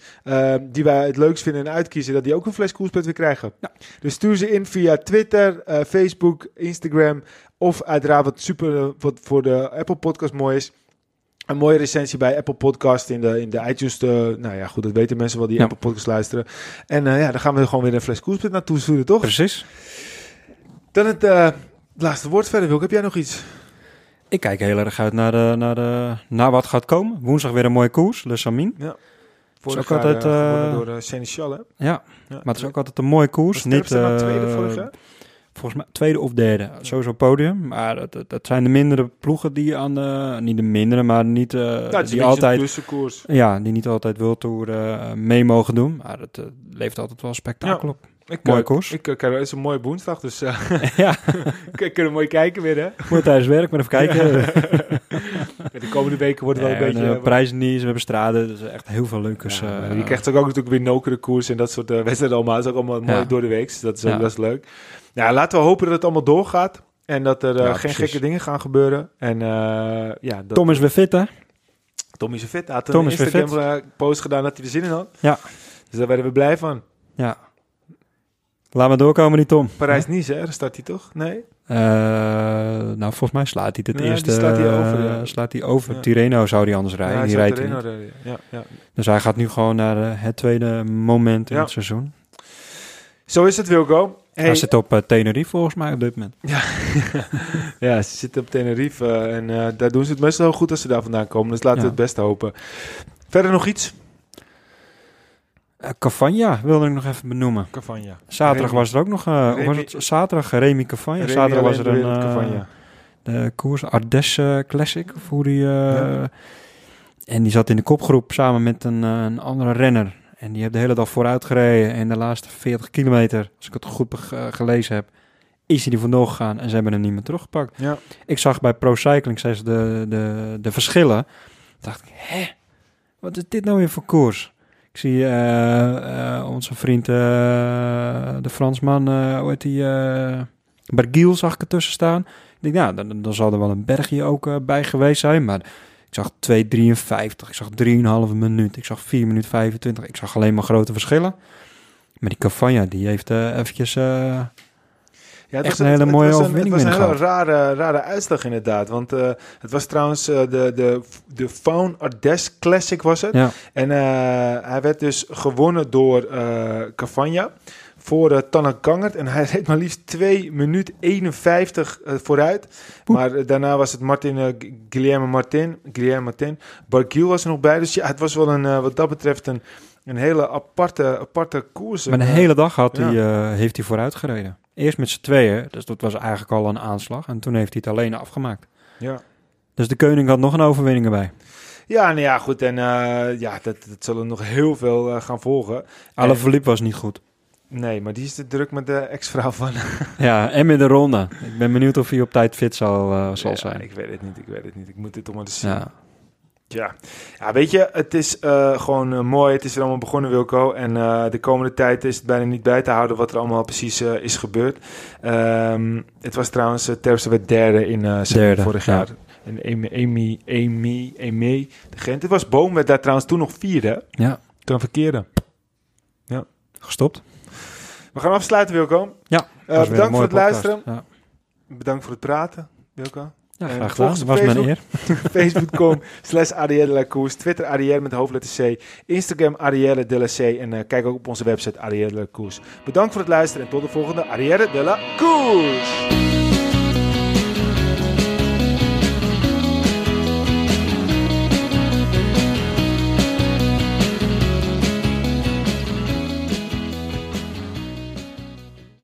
die wij het leukst vinden en uitkiezen, dat die ook een fles koerspret weer krijgen. Ja. Dus stuur ze in via Twitter, eh, Facebook, Instagram of uiteraard wat super wat voor de Apple Podcast mooi is. Een mooie recensie bij Apple Podcast in de, in de iTunes. De, nou ja, goed, dat weten mensen wel die Ja. Apple Podcast luisteren. En eh, ja, dan gaan we gewoon weer een fles koerspit naartoe sturen, toch? Precies. Dan het eh, laatste woord verder, Wilk. Heb jij nog iets? Ik kijk heel erg uit naar, de, naar, de, naar wat gaat komen. Woensdag weer een mooie koers, Le Samin. Vorig ook jaar altijd, eh, eh, door uh, Seneschal, hè? Ja, Ja. maar het is ook altijd een mooie koers. Niet, nou tweede eh, vorig jaar? Volgens mij tweede of derde. Sowieso podium. Maar dat, dat, zijn de mindere ploegen die aan de... Niet de mindere, maar niet... eh, een die altijd... Ja, die niet altijd World Tour eh, mee mogen doen. Maar het eh, levert altijd wel spektakel op. Ik, Mooie eh, koers. Ik, ik, het is een mooie woensdag, dus eh ja, we kunnen mooi kijken weer, hè? moet tijdens werk maar even kijken. De komende weken wordt het wel een en, beetje... prijzen niet, we hebben straden. Dus echt heel veel leukers. Ja, eh, je krijgt ook, ook natuurlijk weer nokere koers en dat soort wedstrijden allemaal. Dat is ook allemaal mooi door de week. Dus dat is ook best leuk. Nou, laten we hopen dat het allemaal doorgaat. En dat er Ja, geen precies. gekke dingen gaan gebeuren. En ja, dat, Tom is weer fit, hè? Tom is er fit. Hij had een is weer Instagram eh, post gedaan dat hij er zin in had. Ja. Dus daar werden we blij van. Ja. Laat maar doorkomen, die Tom. Parijs-Nice, hè? Daar start hij toch? Nee? Eh, nou, volgens mij slaat hij het Ja, eerste. slaat hij over, ja. slaat hij over. Ja. Tireno zou hij anders rijden. hij die rijdt niet. rijden. Ja, ja. Dus hij gaat nu gewoon naar eh, het tweede moment in Ja. het seizoen. Zo is het, Wilco. Hey, Hij zit op eh, Tenerife volgens mij op dit moment. ja, ze zitten op Tenerife en daar doen ze het meestal goed als ze daar vandaan komen. Dus laten we Ja. het beste hopen. Verder nog iets? Uh, Cavagna wilde ik nog even benoemen. Cavagna. Zaterdag Remy. was er ook nog... eh, Remy- was het zaterdag Remy Cavagna? Remy Zaterdag was er een eh, de koers Ardèche Classic. Of hoe die, eh, Ja. En die zat in de kopgroep samen met een, eh, een andere renner. En die heeft de hele dag vooruit gereden. En de laatste 40 kilometer, als ik het goed eh, gelezen heb, is hij er vandoor gegaan. En ze hebben hem niet meer teruggepakt. Ja. Ik zag bij Pro Cycling de, de, de verschillen. Toen dacht ik, hè? Wat is dit nou weer voor koers? Ik zie eh, eh, onze vriend, eh, de Fransman, hoe heet die? Bergiel zag ik ertussen staan. Ik denk, nou, dan, dan zal er wel een bergje ook bij geweest zijn. Maar ik zag 2,53, ik zag 3,5 minuut, ik zag 4 minuten 25. Ik zag alleen maar grote verschillen. Maar die Cavagna, die heeft eventjes... Ja, het Echt was een hele het mooie was een- Het was een hele rare, rare uitslag inderdaad. Want eh, het was trouwens eh, de, de, de Faun Ardèche Classic was het. ja, En eh, hij werd dus gewonnen door Cavagna voor uh, Gangert. En hij reed maar liefst 2 minuten 51 eh, vooruit. Maar daarna was het Martin, Guillermo Martin. Guillermo Martin. Barguil was er nog bij. Dus ja, het was wel een, wat dat betreft een, een hele aparte, aparte koers. maar de En, eh, hele dag had ja. hij, heeft hij vooruit gereden. Eerst met z'n tweeën, dus dat was eigenlijk al een aanslag. En toen heeft hij het alleen afgemaakt. Ja. Dus de koning had nog een overwinning erbij. Ja, nou ja, goed. En eh, ja, dat, dat zullen nog heel veel eh, gaan volgen. Alaphilippe was niet goed. Nee, maar die is te druk met de ex-vrouw van... Ja, en met de ronde. Ik ben benieuwd of hij op tijd fit zal, eh, zal Ja, zijn. Ik weet het niet, ik weet het niet. Ik moet dit toch maar eens zien. Ja. Ja. ja, weet je, het is eh, gewoon eh, mooi. Het is er allemaal begonnen, Wilco. En eh, de komende tijd is het bijna niet bij te houden wat er allemaal precies is gebeurd. Ehm, het was trouwens, Terpstra werd derde in Derde, vorig ja. jaar. En Amy, Amy, Amy, Amy de Gent. Het was Boom, werd daar trouwens toen nog vierde. ja, Toen verkeerde. gestopt. We gaan afsluiten, Wilco. Ja, bedankt voor het luisteren. podcast. Bedankt voor het praten, Wilco. Ja, ja graag gedaan. Dat was mijn eer. Facebook.com slash Arielle de la Koers. Twitter Arielle met hoofdletter C. Instagram Arielle de la C. En eh, kijk ook op onze website Arielle de la. Bedankt voor het luisteren en tot de volgende Arielle de la Koers.